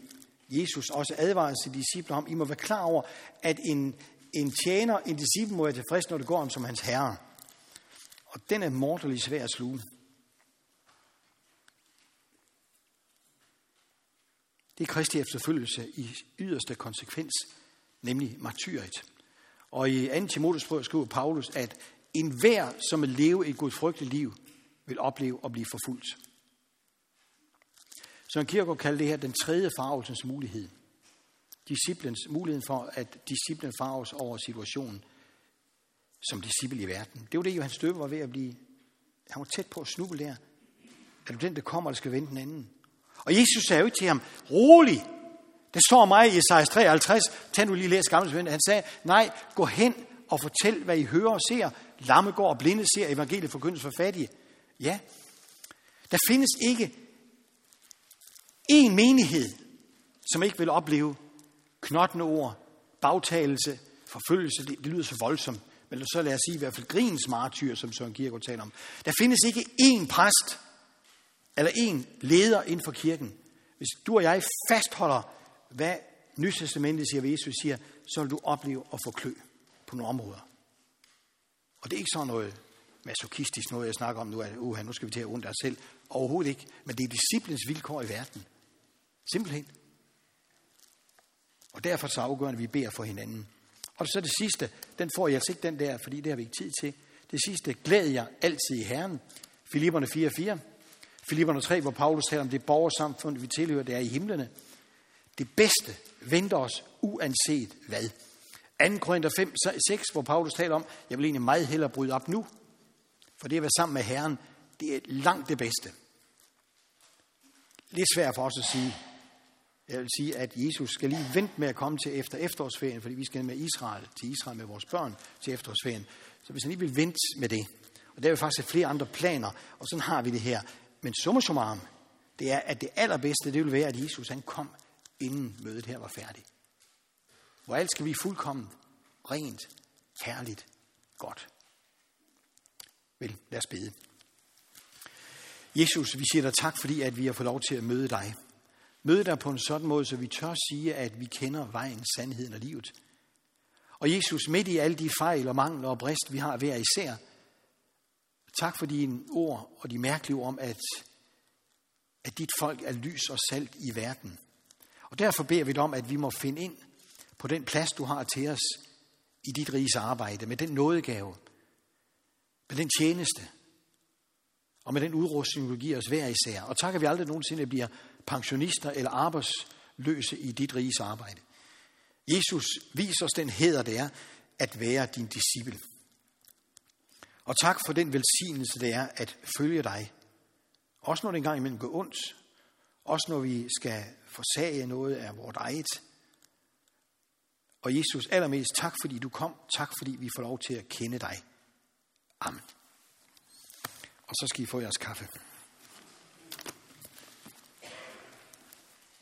Jesus også advarer sine disciple om. I må være klar over, at en, en tjener, en disciple må være tilfreds, når det går om som hans herre. Og den er mortelig svær at sluge. Det er Kristi efterfølgelse i yderste konsekvens, nemlig martyret. Og i 2. Timotheus skriver Paulus, at enhver, som vil leve et gudfrygteligt liv, vil opleve at blive forfulgt. Søren Kierkegaard kalder det her den tredje farvelsens mulighed. Disciplens muligheden for, at disciplen farves over situationen som disciple i verden. Det var det, Johan Døber var ved at blive. Han var tæt på at snuble der. Er du den, der kommer, der skal vente den anden? Og Jesus sagde jo ikke til ham, rolig. Det står mig i Esajas 53. Tag nu lige læs gamle Han sagde, nej, gå hen og fortæl, hvad I hører og ser. Lamme går og blinde ser evangeliet forkyndes for fattige. Ja, der findes ikke en menighed, som ikke vil opleve knottende ord, bagtagelse, forfølgelse. Det, det lyder så voldsomt. Men så lad os sige i hvert fald grins martyr, som Søren Kierkegaard taler om. Der findes ikke én præst, eller en leder inden for kirken. Hvis du og jeg fastholder, hvad Nytestamentet siger, hvad Jesus siger, så vil du opleve at få klø på nogle områder. Og det er ikke sådan noget masochistisk noget, jeg snakker om nu, at uh, nu skal vi til at undre os selv. Overhovedet ikke. Men det er disciplens vilkår i verden. Simpelthen. Og derfor så afgørende, at vi beder for hinanden. Og så det sidste, den får jeg altså ikke den der, fordi det har vi ikke tid til. Det sidste, glæd jer altid i Herren. Filipperne 4:4. Filipperne 3, hvor Paulus taler om det borgersamfund, vi tilhører, det er i himlene. Det bedste venter os uanset hvad. 2. Korinther 5, 6, hvor Paulus taler om, jeg vil egentlig meget hellere bryde op nu, for det at være sammen med Herren, det er langt det bedste. Lidt svært for os at sige. Jeg vil sige, at Jesus skal lige vente med at komme til efter efterårsferien, fordi vi skal med Israel, til Israel med vores børn til efterårsferien. Så hvis han lige vil vente med det, og der er faktisk flere andre planer, og sådan har vi det her. Men summa summarum, det er, at det allerbedste, det vil være, at Jesus han kom, inden mødet her var færdigt. hvor alt skal vi fuldkommen, rent, herligt, godt. Vel, lad os bede. Jesus, vi siger dig tak, fordi at vi har fået lov til at møde dig. Møde dig på en sådan måde, så vi tør sige, at vi kender vejen, sandheden og livet. Og Jesus, midt i alle de fejl og mangler og brist, vi har hver især, tak for dine ord og de mærkelige ord om, at, at dit folk er lys og salt i verden. Og derfor beder vi dig om, at vi må finde ind på den plads, du har til os i dit riges arbejde, med den nådegave, med den tjeneste, og med den udrustning, du giver os hver især. Og tak, at vi aldrig nogensinde bliver pensionister eller arbejdsløse i dit riges arbejde. Jesus, vis os den heder, det er at være din disciple. Og tak for den velsignelse, det er at følge dig. Også når det engang imellem går ondt. Også når vi skal forsage noget af vores eget. Og Jesus, allermest tak, fordi du kom. Tak, fordi vi får lov til at kende dig. Amen. Og så skal I få jeres kaffe.